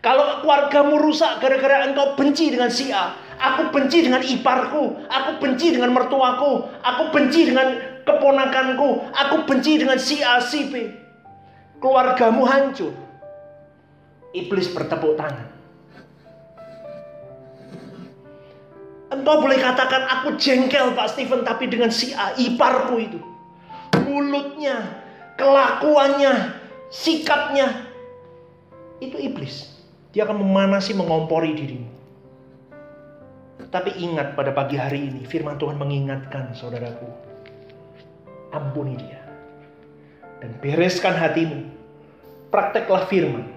Kalau keluargamu rusak gara-gara engkau benci dengan si A, aku benci dengan iparku, aku benci dengan mertuaku, aku benci dengan keponakanku, aku benci dengan si A, si B. Keluargamu hancur. Iblis bertepuk tangan. Engkau boleh katakan aku jengkel Pak Steven tapi dengan si A, iparku itu. Mulutnya, kelakuannya, sikapnya itu iblis. Dia akan memanasi, mengompori dirimu. Tapi ingat pada pagi hari ini firman Tuhan mengingatkan saudaraku. Ampuni dia. Dan bereskan hatimu. Prakteklah firman.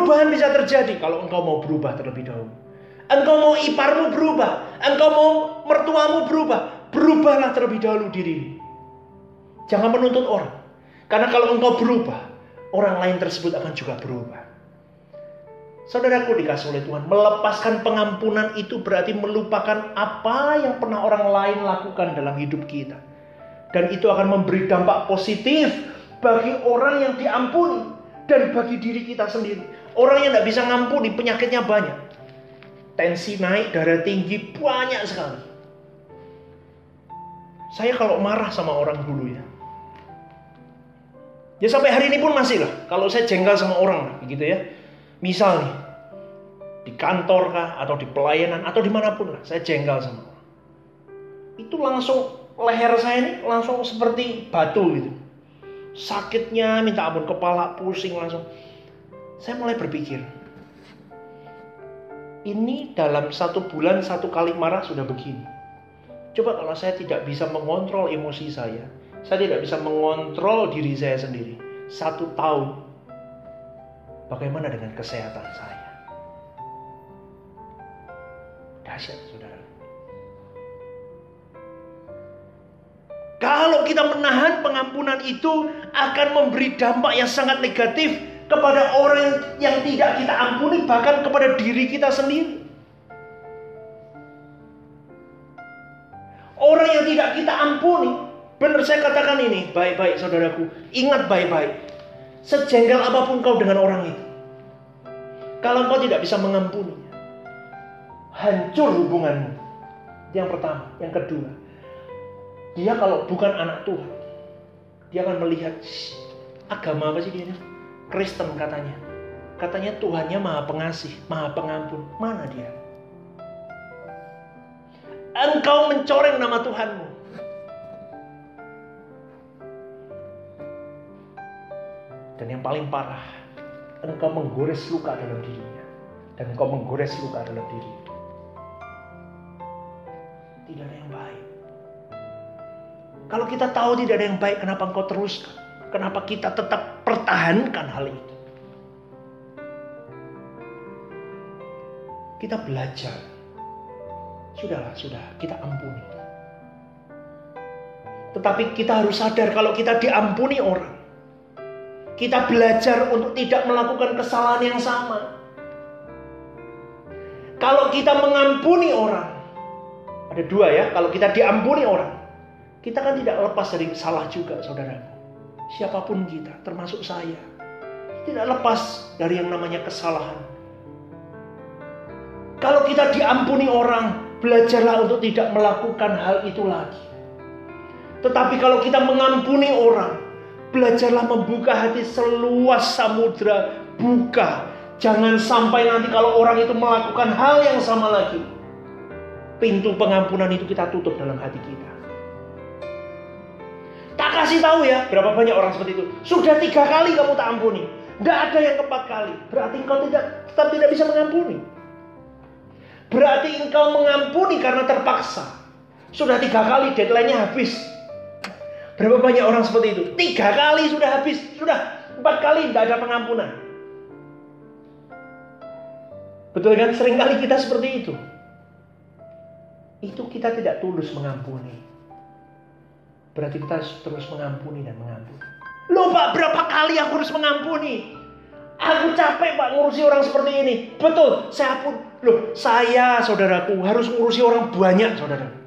Perubahan bisa terjadi kalau engkau mau berubah terlebih dahulu. Engkau mau iparmu berubah, engkau mau mertuamu berubah, berubahlah terlebih dahulu dirimu. Jangan menuntut orang. Karena kalau engkau berubah, orang lain tersebut akan juga berubah. Saudaraku dikasih oleh Tuhan, melepaskan pengampunan itu berarti melupakan apa yang pernah orang lain lakukan dalam hidup kita. Dan itu akan memberi dampak positif bagi orang yang diampuni dan bagi diri kita sendiri. Orang yang tidak bisa ngampuni penyakitnya banyak. Tensi naik, darah tinggi banyak sekali. Saya kalau marah sama orang dulu ya. Ya sampai hari ini pun masih lah. Kalau saya jengkel sama orang gitu ya. Misal nih, di kantor kah, atau di pelayanan, atau di mana pun lah, saya jengkel sama orang. Itu langsung leher saya ini langsung seperti batu gitu. Sakitnya minta ampun, kepala pusing langsung. Saya mulai berpikir, ini dalam satu bulan satu kali marah sudah begini. Coba kalau saya tidak bisa mengontrol emosi saya, saya tidak bisa mengontrol diri saya sendiri. Satu tahun, bagaimana dengan kesehatan saya? Dahsyat, saudara. Kalau kita menahan pengampunan itu akan memberi dampak yang sangat negatif kepada orang yang tidak kita ampuni, bahkan kepada diri kita sendiri. Orang yang tidak kita ampuni, benar saya katakan ini, baik-baik saudaraku, ingat baik-baik. Sejengkel apa pun kau dengan orang itu. Kalau kau tidak bisa mengampuni, hancur hubunganmu. Yang pertama, yang kedua, dia kalau bukan anak Tuhan, dia akan melihat agama apa sih dia? Kristen katanya. Katanya Tuhannya maha pengasih, maha pengampun. Mana dia? Engkau mencoreng nama Tuhanmu. Dan yang paling parah, engkau menggores luka dalam dirinya. Dan engkau menggores luka dalam diri. Tidak ada yang baik. Kalau kita tahu tidak ada yang baik, kenapa engkau teruskan? Kenapa kita tetap pertahankan hal itu? Kita belajar Sudahlah, sudah, kita ampuni. Tetapi kita harus sadar kalau kita diampuni orang. Kita belajar untuk tidak melakukan kesalahan yang sama. Kalau kita mengampuni orang, ada dua ya, kalau kita diampuni orang, kita kan tidak lepas dari salah juga, saudaraku. Siapa pun kita, termasuk saya, tidak lepas dari yang namanya kesalahan. Kalau kita diampuni orang, belajarlah untuk tidak melakukan hal itu lagi. Tetapi kalau kita mengampuni orang, belajarlah membuka hati seluas samudra, buka. Jangan sampai nanti kalau orang itu melakukan hal yang sama lagi, pintu pengampunan itu kita tutup dalam hati kita. Tak kasih tahu ya berapa banyak orang seperti itu. Sudah tiga kali kamu tak ampuni. Tidak ada yang keempat kali. Berarti engkau tidak tetap tidak bisa mengampuni. Berarti engkau mengampuni karena terpaksa. Sudah tiga kali deadline-nya habis. Berapa banyak orang seperti itu? Tiga kali sudah habis. Sudah empat kali tidak ada pengampunan. Betul kan? Seringkali kita seperti itu. Itu kita tidak tulus mengampuni. Berarti kita terus mengampuni dan mengampuni. Loh pak, berapa kali aku harus mengampuni? Aku capek pak ngurusi orang seperti ini. Betul, saya pun. Loh, saya saudaraku harus ngurusi orang banyak saudara.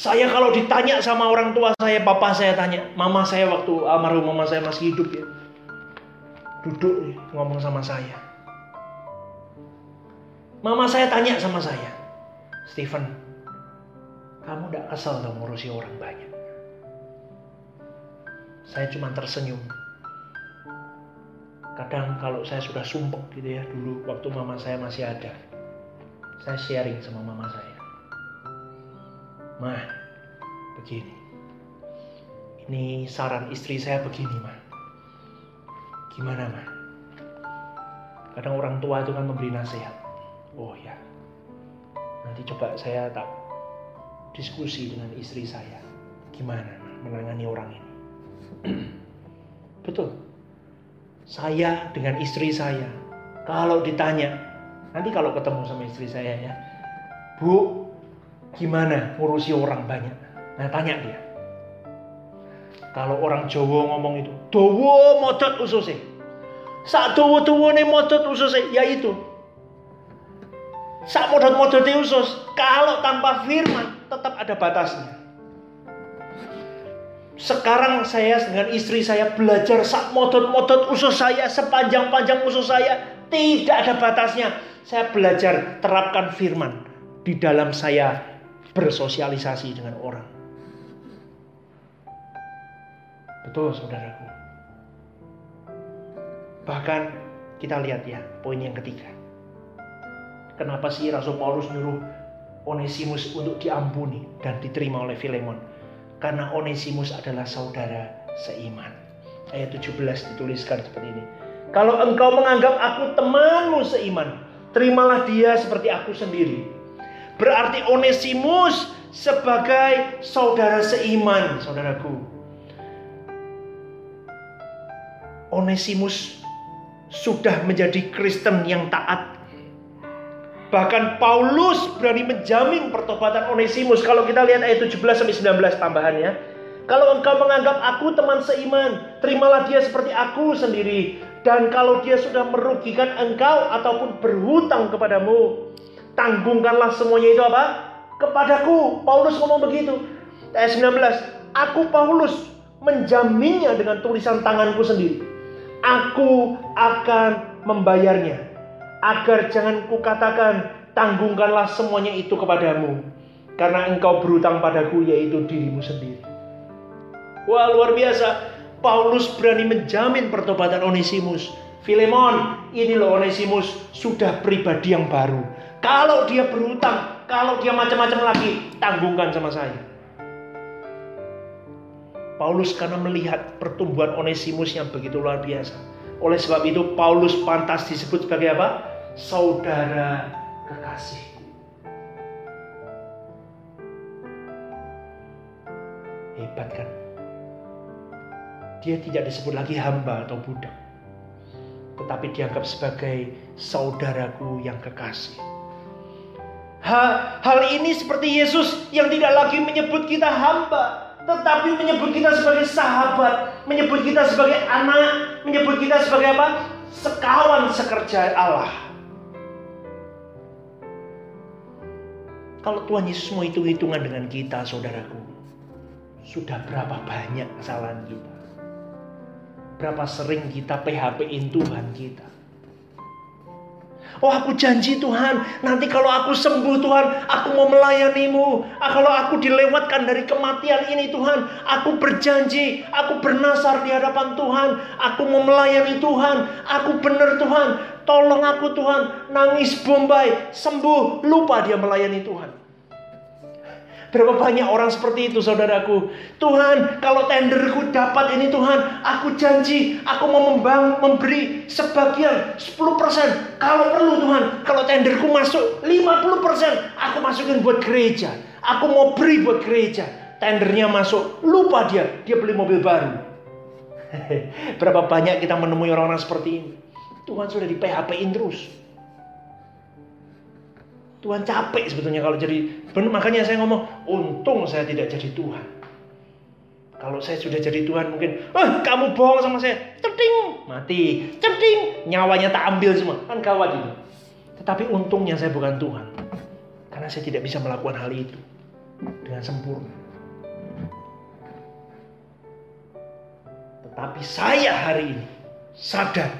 Saya kalau ditanya sama orang tua saya, papa saya tanya, mama saya waktu almarhum mama saya masih hidup ya. Duduk nih, ngomong sama saya. Mama saya tanya sama saya, Stephen, kamu tidak kesal dong ngurusi orang banyak? saya cuma tersenyum. Kadang kalau saya sudah sumpek gitu ya, dulu waktu mama saya masih ada, saya sharing sama mama saya. Mah, begini. Ini saran istri saya begini, mah. Gimana, mah? Kadang orang tua itu kan memberi nasihat. Oh ya, nanti coba saya tak diskusi dengan istri saya. Gimana menangani orang ini? Betul. Saya dengan istri saya, kalau ditanya, nanti kalau ketemu sama istri saya ya, Bu, gimana ngurusi orang banyak? Nah tanya dia. Kalau orang Jawa ngomong itu, Dawa modot ususnya. Sak dawa nih modot ususnya, ya itu. Sak modot di usus, kalau tanpa firman tetap ada batasnya. Sekarang saya dengan istri saya belajar sak modot-modot usus saya, sepanjang-panjang usus saya, tidak ada batasnya. Saya belajar terapkan firman di dalam saya bersosialisasi dengan orang. Betul saudaraku. Bahkan kita lihat ya poin yang ketiga. Kenapa sih Rasul Paulus nyuruh Onesimus untuk diampuni dan diterima oleh Filemon? karena Onesimus adalah saudara seiman. Ayat 17 dituliskan seperti ini. Kalau engkau menganggap aku temanmu seiman, terimalah dia seperti aku sendiri. Berarti Onesimus sebagai saudara seiman, saudaraku. Onesimus sudah menjadi Kristen yang taat Bahkan Paulus berani menjamin pertobatan Onesimus. Kalau kita lihat ayat 17 sampai 19 tambahannya. Kalau engkau menganggap aku teman seiman, terimalah dia seperti aku sendiri. Dan kalau dia sudah merugikan engkau ataupun berhutang kepadamu, tanggungkanlah semuanya itu apa? Kepadaku. Paulus ngomong begitu. Ayat 19, aku Paulus menjaminnya dengan tulisan tanganku sendiri. Aku akan membayarnya agar jangan kukatakan tanggungkanlah semuanya itu kepadamu karena engkau berutang padaku yaitu dirimu sendiri. Wah luar biasa. Paulus berani menjamin pertobatan Onesimus. Filemon, ini loh Onesimus sudah pribadi yang baru. Kalau dia berutang, kalau dia macam-macam lagi, tanggungkan sama saya. Paulus karena melihat pertumbuhan Onesimus yang begitu luar biasa. Oleh sebab itu Paulus pantas disebut sebagai apa? saudara kekasihku. Hebat kan? Dia tidak disebut lagi hamba atau budak. Tetapi dianggap sebagai saudaraku yang kekasih. Hal ini seperti Yesus yang tidak lagi menyebut kita hamba, tetapi menyebut kita sebagai sahabat, menyebut kita sebagai anak, menyebut kita sebagai apa? Sekawan sekerja Allah. Kalau Tuhan Yesus mau hitung-hitungan dengan kita, saudaraku, sudah berapa banyak kesalahan kita? Berapa sering kita PHP-in Tuhan kita? Oh aku janji Tuhan, nanti kalau aku sembuh Tuhan, aku mau melayanimu. Ah, kalau aku dilewatkan dari kematian ini Tuhan, aku berjanji, aku bernasar di hadapan Tuhan. Aku mau melayani Tuhan, aku benar Tuhan. Tolong aku Tuhan, nangis Bombay, sembuh, lupa dia melayani Tuhan. Berapa banyak orang seperti itu saudaraku. Tuhan kalau tenderku dapat ini Tuhan. Aku janji aku mau membang, memberi sebagian 10%. Kalau perlu Tuhan. Kalau tenderku masuk 50%. Aku masukin buat gereja. Aku mau beri buat gereja. Tendernya masuk. Lupa dia. Dia beli mobil baru. Berapa banyak kita menemui orang-orang seperti ini. Tuhan sudah di PHP-in terus. Tuhan capek sebetulnya kalau jadi benar makanya saya ngomong untung saya tidak jadi Tuhan. Kalau saya sudah jadi Tuhan mungkin, eh kamu bohong sama saya, ceding mati, ceding nyawanya tak ambil semua, kan kawat itu. Tetapi untungnya saya bukan Tuhan, karena saya tidak bisa melakukan hal itu dengan sempurna. Tetapi saya hari ini sadar,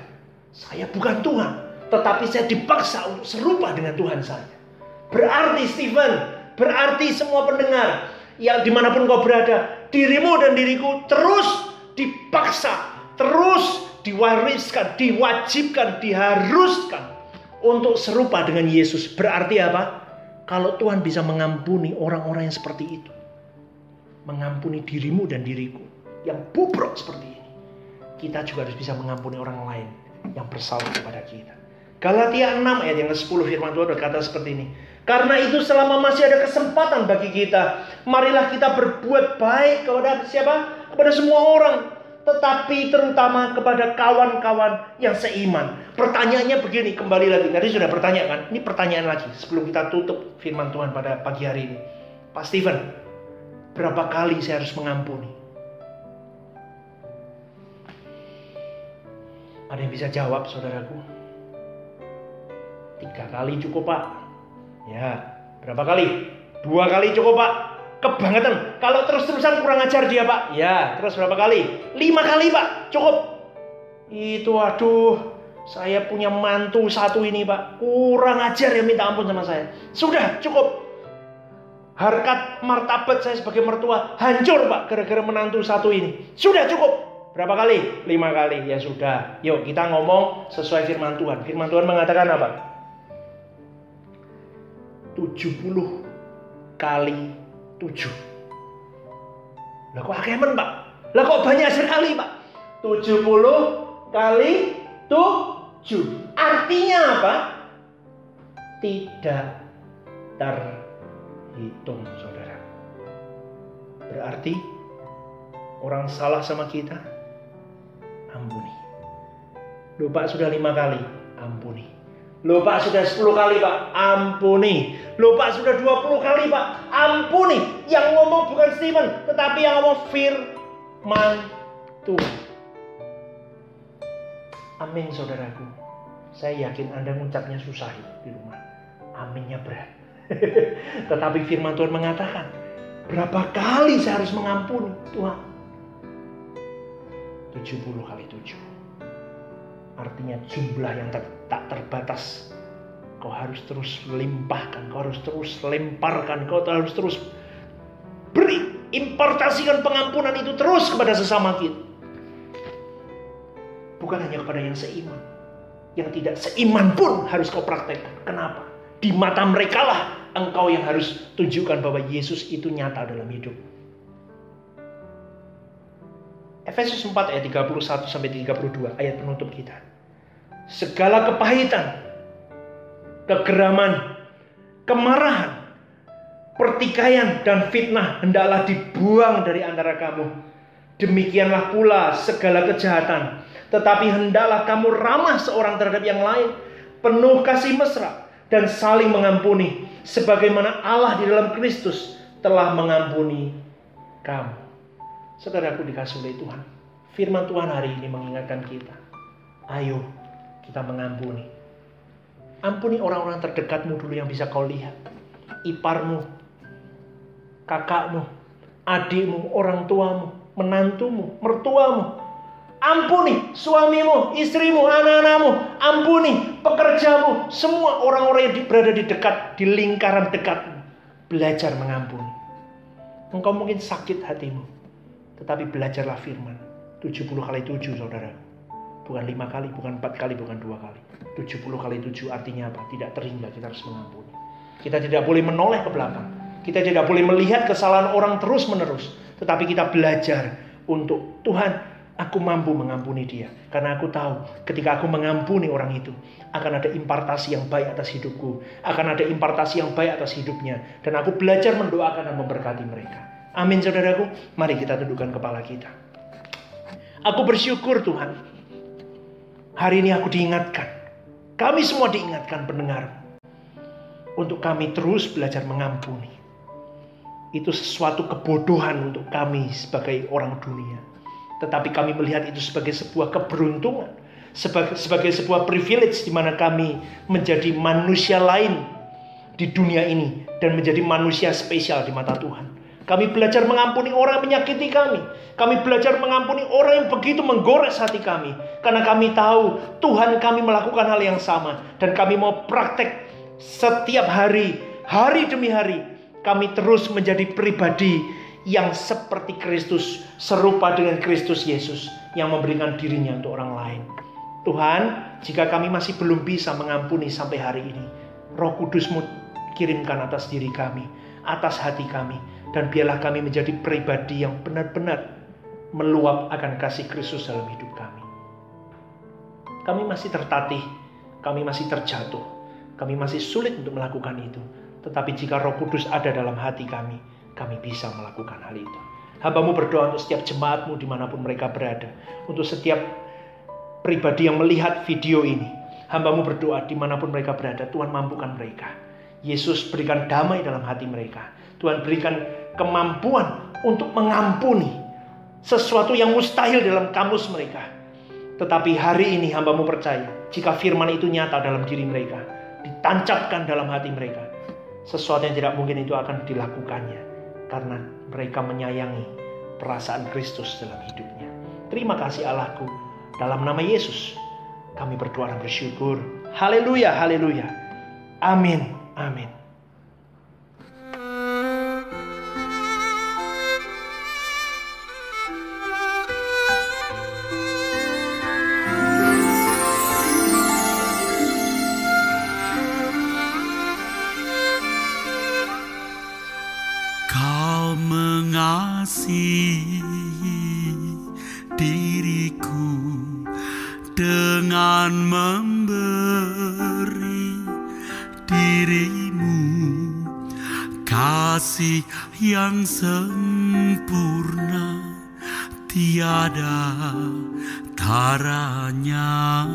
saya bukan Tuhan, tetapi saya dipaksa untuk serupa dengan Tuhan saya. Berarti Stephen, berarti semua pendengar yang di mana pun kau berada, dirimu dan diriku terus dipaksa, terus diwariskan, diwajibkan, diharuskan untuk serupa dengan Yesus. Berarti apa? Kalau Tuhan bisa mengampuni orang-orang yang seperti itu, mengampuni dirimu dan diriku yang bobrok seperti ini, kita juga harus bisa mengampuni orang lain yang bersalah kepada kita. Galatia 6 ayat yang ke-10 firman Tuhan berkata seperti ini. Karena itu selama masih ada kesempatan bagi kita, marilah kita berbuat baik kepada siapa? Kepada semua orang, tetapi terutama kepada kawan-kawan yang seiman. Pertanyaannya begini, kembali lagi. Tadi sudah bertanya kan? Ini pertanyaan lagi sebelum kita tutup firman Tuhan pada pagi hari ini. Pak Steven, berapa kali saya harus mengampuni? Ada yang bisa jawab saudaraku? Tiga kali cukup pak. Ya, berapa kali? Dua kali cukup pak. Kebangetan. Kalau terus-terusan kurang ajar dia pak. Ya, terus berapa kali? Lima kali pak. Cukup. Itu aduh. Saya punya mantu satu ini pak. Kurang ajar ya minta ampun sama saya. Sudah cukup. Harkat martabat saya sebagai mertua hancur pak gara-gara menantu satu ini. Sudah cukup. Berapa kali? Lima kali. Ya sudah. Yuk kita ngomong sesuai firman Tuhan. Firman Tuhan mengatakan apa? 70 kali 7. Lah kok akemen, Pak? Lah kok banyak sekali, Pak? 70 kali 7. Artinya apa? Tidak terhitung, Saudara. Berarti orang salah sama kita, ampuni. Lupa sudah lima kali, ampuni. Loh Pak sudah 10 kali Pak, ampuni. Loh Pak sudah 20 kali Pak, ampuni. Yang ngomong bukan Stephen, tetapi yang ngomong firman Tuhan. Amin saudaraku. Saya yakin Anda ngucapnya susah di rumah. Aminnya berat. tetapi firman Tuhan mengatakan, berapa kali saya harus mengampuni Tuhan? 70 kali 7. Artinya jumlah yang ter, tak terbatas. Kau harus terus limpahkan, kau harus terus lemparkan, kau harus terus beri, importasikan pengampunan itu terus kepada sesama kita. Bukan hanya kepada yang seiman. Yang tidak seiman pun harus kau praktekkan. Kenapa? Di mata mereka lah engkau yang harus tunjukkan bahwa Yesus itu nyata dalam hidup. Efesus 4 ayat 31 sampai 32 ayat penutup kita. Segala kepahitan, kegeraman, kemarahan, pertikaian dan fitnah hendaklah dibuang dari antara kamu. Demikianlah pula segala kejahatan. Tetapi hendaklah kamu ramah seorang terhadap yang lain, penuh kasih mesra, dan saling mengampuni sebagaimana Allah di dalam Kristus telah mengampuni kamu. Saudaraku dikasih oleh Tuhan. Firman Tuhan hari ini mengingatkan kita. Ayo kita mengampuni. Ampuni orang-orang terdekatmu dulu yang bisa kau lihat. Iparmu, kakakmu, adikmu, orang tuamu, menantumu, mertuamu. Ampuni suamimu, istrimu, anak-anakmu. Ampuni pekerjamu. Semua orang-orang yang berada di dekat, di lingkaran dekatmu. Belajar mengampuni. Engkau mungkin sakit hatimu. Tetapi belajarlah firman. 70 kali 7 saudara. Bukan lima kali, bukan empat kali, bukan dua kali. 70 kali 7 artinya apa? Tidak terhingga, kita harus mengampuni. Kita tidak boleh menoleh ke belakang. Kita tidak boleh melihat kesalahan orang terus menerus. Tetapi kita belajar untuk Tuhan Aku mampu mengampuni dia. Karena aku tahu ketika aku mengampuni orang itu. Akan ada impartasi yang baik atas hidupku. Akan ada impartasi yang baik atas hidupnya. Dan aku belajar mendoakan dan memberkati mereka. Amin saudaraku. Mari kita tundukkan kepala kita. Aku bersyukur Tuhan. Hari ini aku diingatkan. Kami semua diingatkan pendengar. Untuk kami terus belajar mengampuni. Itu sesuatu kebodohan untuk kami sebagai orang dunia tetapi kami melihat itu sebagai sebuah keberuntungan, sebagai, sebagai sebuah privilege di mana kami menjadi manusia lain di dunia ini dan menjadi manusia spesial di mata Tuhan. Kami belajar mengampuni orang yang menyakiti kami. Kami belajar mengampuni orang yang begitu menggores hati kami. Karena kami tahu Tuhan kami melakukan hal yang sama. Dan kami mau praktek setiap hari, hari demi hari. Kami terus menjadi pribadi yang seperti Kristus, serupa dengan Kristus Yesus yang memberikan dirinya untuk orang lain. Tuhan, jika kami masih belum bisa mengampuni sampai hari ini, Roh Kudusmu kirimkan atas diri kami, atas hati kami, dan biarlah kami menjadi pribadi yang benar-benar meluap akan kasih Kristus dalam hidup kami. Kami masih tertatih, kami masih terjatuh, kami masih sulit untuk melakukan itu. Tetapi jika Roh Kudus ada dalam hati kami, kami bisa melakukan hal itu. Hambamu berdoa untuk setiap jemaatmu di mana pun mereka berada. Untuk setiap pribadi yang melihat video ini. Hambamu berdoa di mana pun mereka berada. Tuhan mampukan mereka. Yesus berikan damai dalam hati mereka. Tuhan berikan kemampuan untuk mengampuni sesuatu yang mustahil dalam kamus mereka. Tetapi hari ini hambamu percaya, jika firman itu nyata dalam diri mereka, ditancapkan dalam hati mereka, sesuatu yang tidak mungkin itu akan dilakukannya karena mereka menyayangi perasaan Kristus dalam hidupnya. Terima kasih Allahku, dalam nama Yesus kami berdoa dan bersyukur. Haleluya, haleluya. Amin, amin. Yang sempurna. Tiada taranya.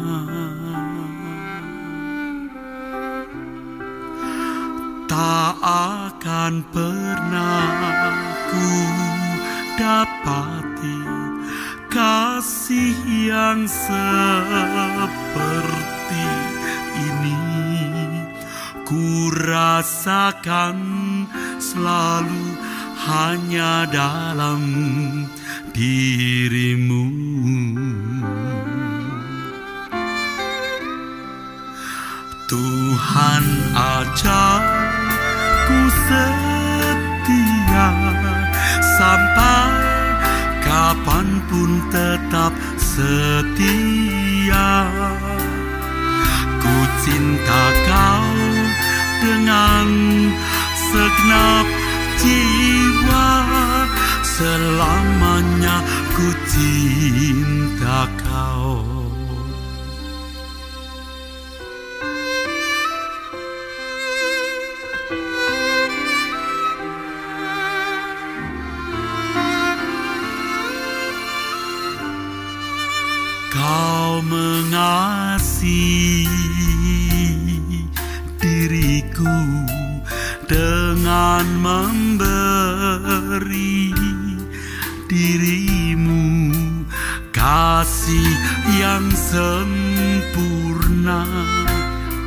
Tak akan pernah ku dapati kasih yang seperti ini. Ku rasakan selalu hanya dalam dirimu. Tuhan ajar ku setia sampai kapan pun tetap setia. Ku cinta kau dengan segenap jiwa selamanya ku cinta kau. Kau mengasihi diri memberi dirimu kasih yang sempurna.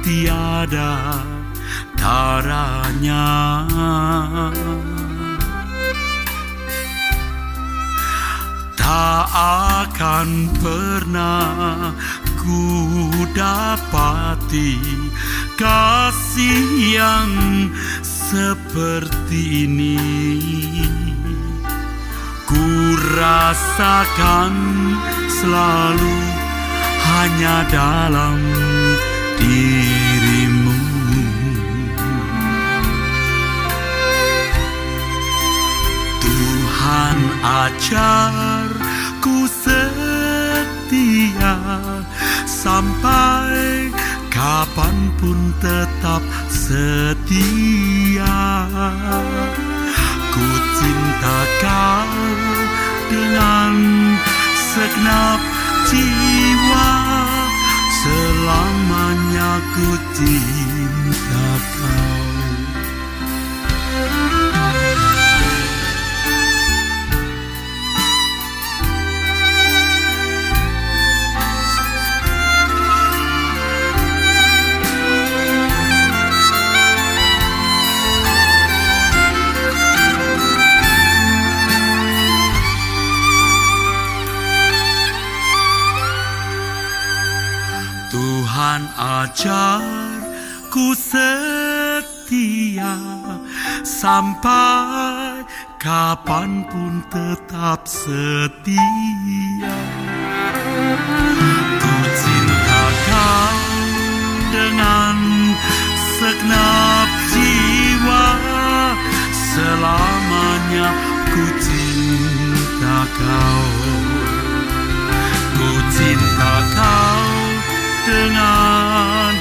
Tiada taranya tak akan pernah ku dapati kasih yang seperti ini. Ku rasakan selalu hanya dalam dirimu. Tuhan ajar ku setia sampai kapan pun tetap setia. Ku cinta kau dengan segenap jiwa. Selamanya ku cinta kau ajar ku setia sampai kapan pun tetap setia. Ku cinta kau dengan segenap jiwa selamanya ku cinta kau. Ku cinta kau dengan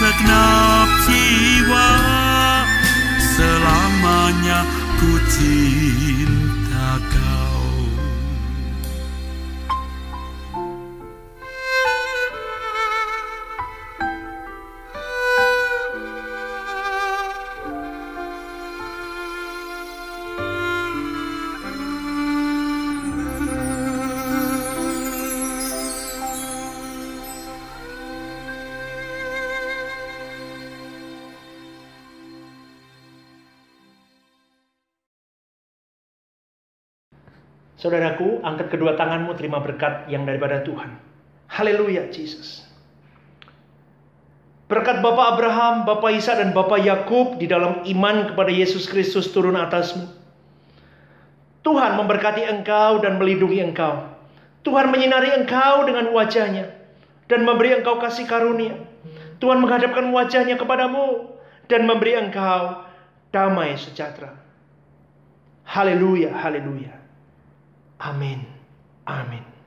segenap jiwa selamanya ku cinta Saudaraku, angkat kedua tanganmu terima berkat yang daripada Tuhan. Haleluya, Jesus. Berkat Bapak Abraham, Bapak Isa dan Bapak Yakub di dalam iman kepada Yesus Kristus turun atasmu. Tuhan memberkati engkau dan melindungi engkau. Tuhan menyinari engkau dengan wajahnya dan memberi engkau kasih karunia. Tuhan menghadapkan wajahnya kepadamu dan memberi engkau damai sejahtera. Haleluya, haleluya. Amin. Amin.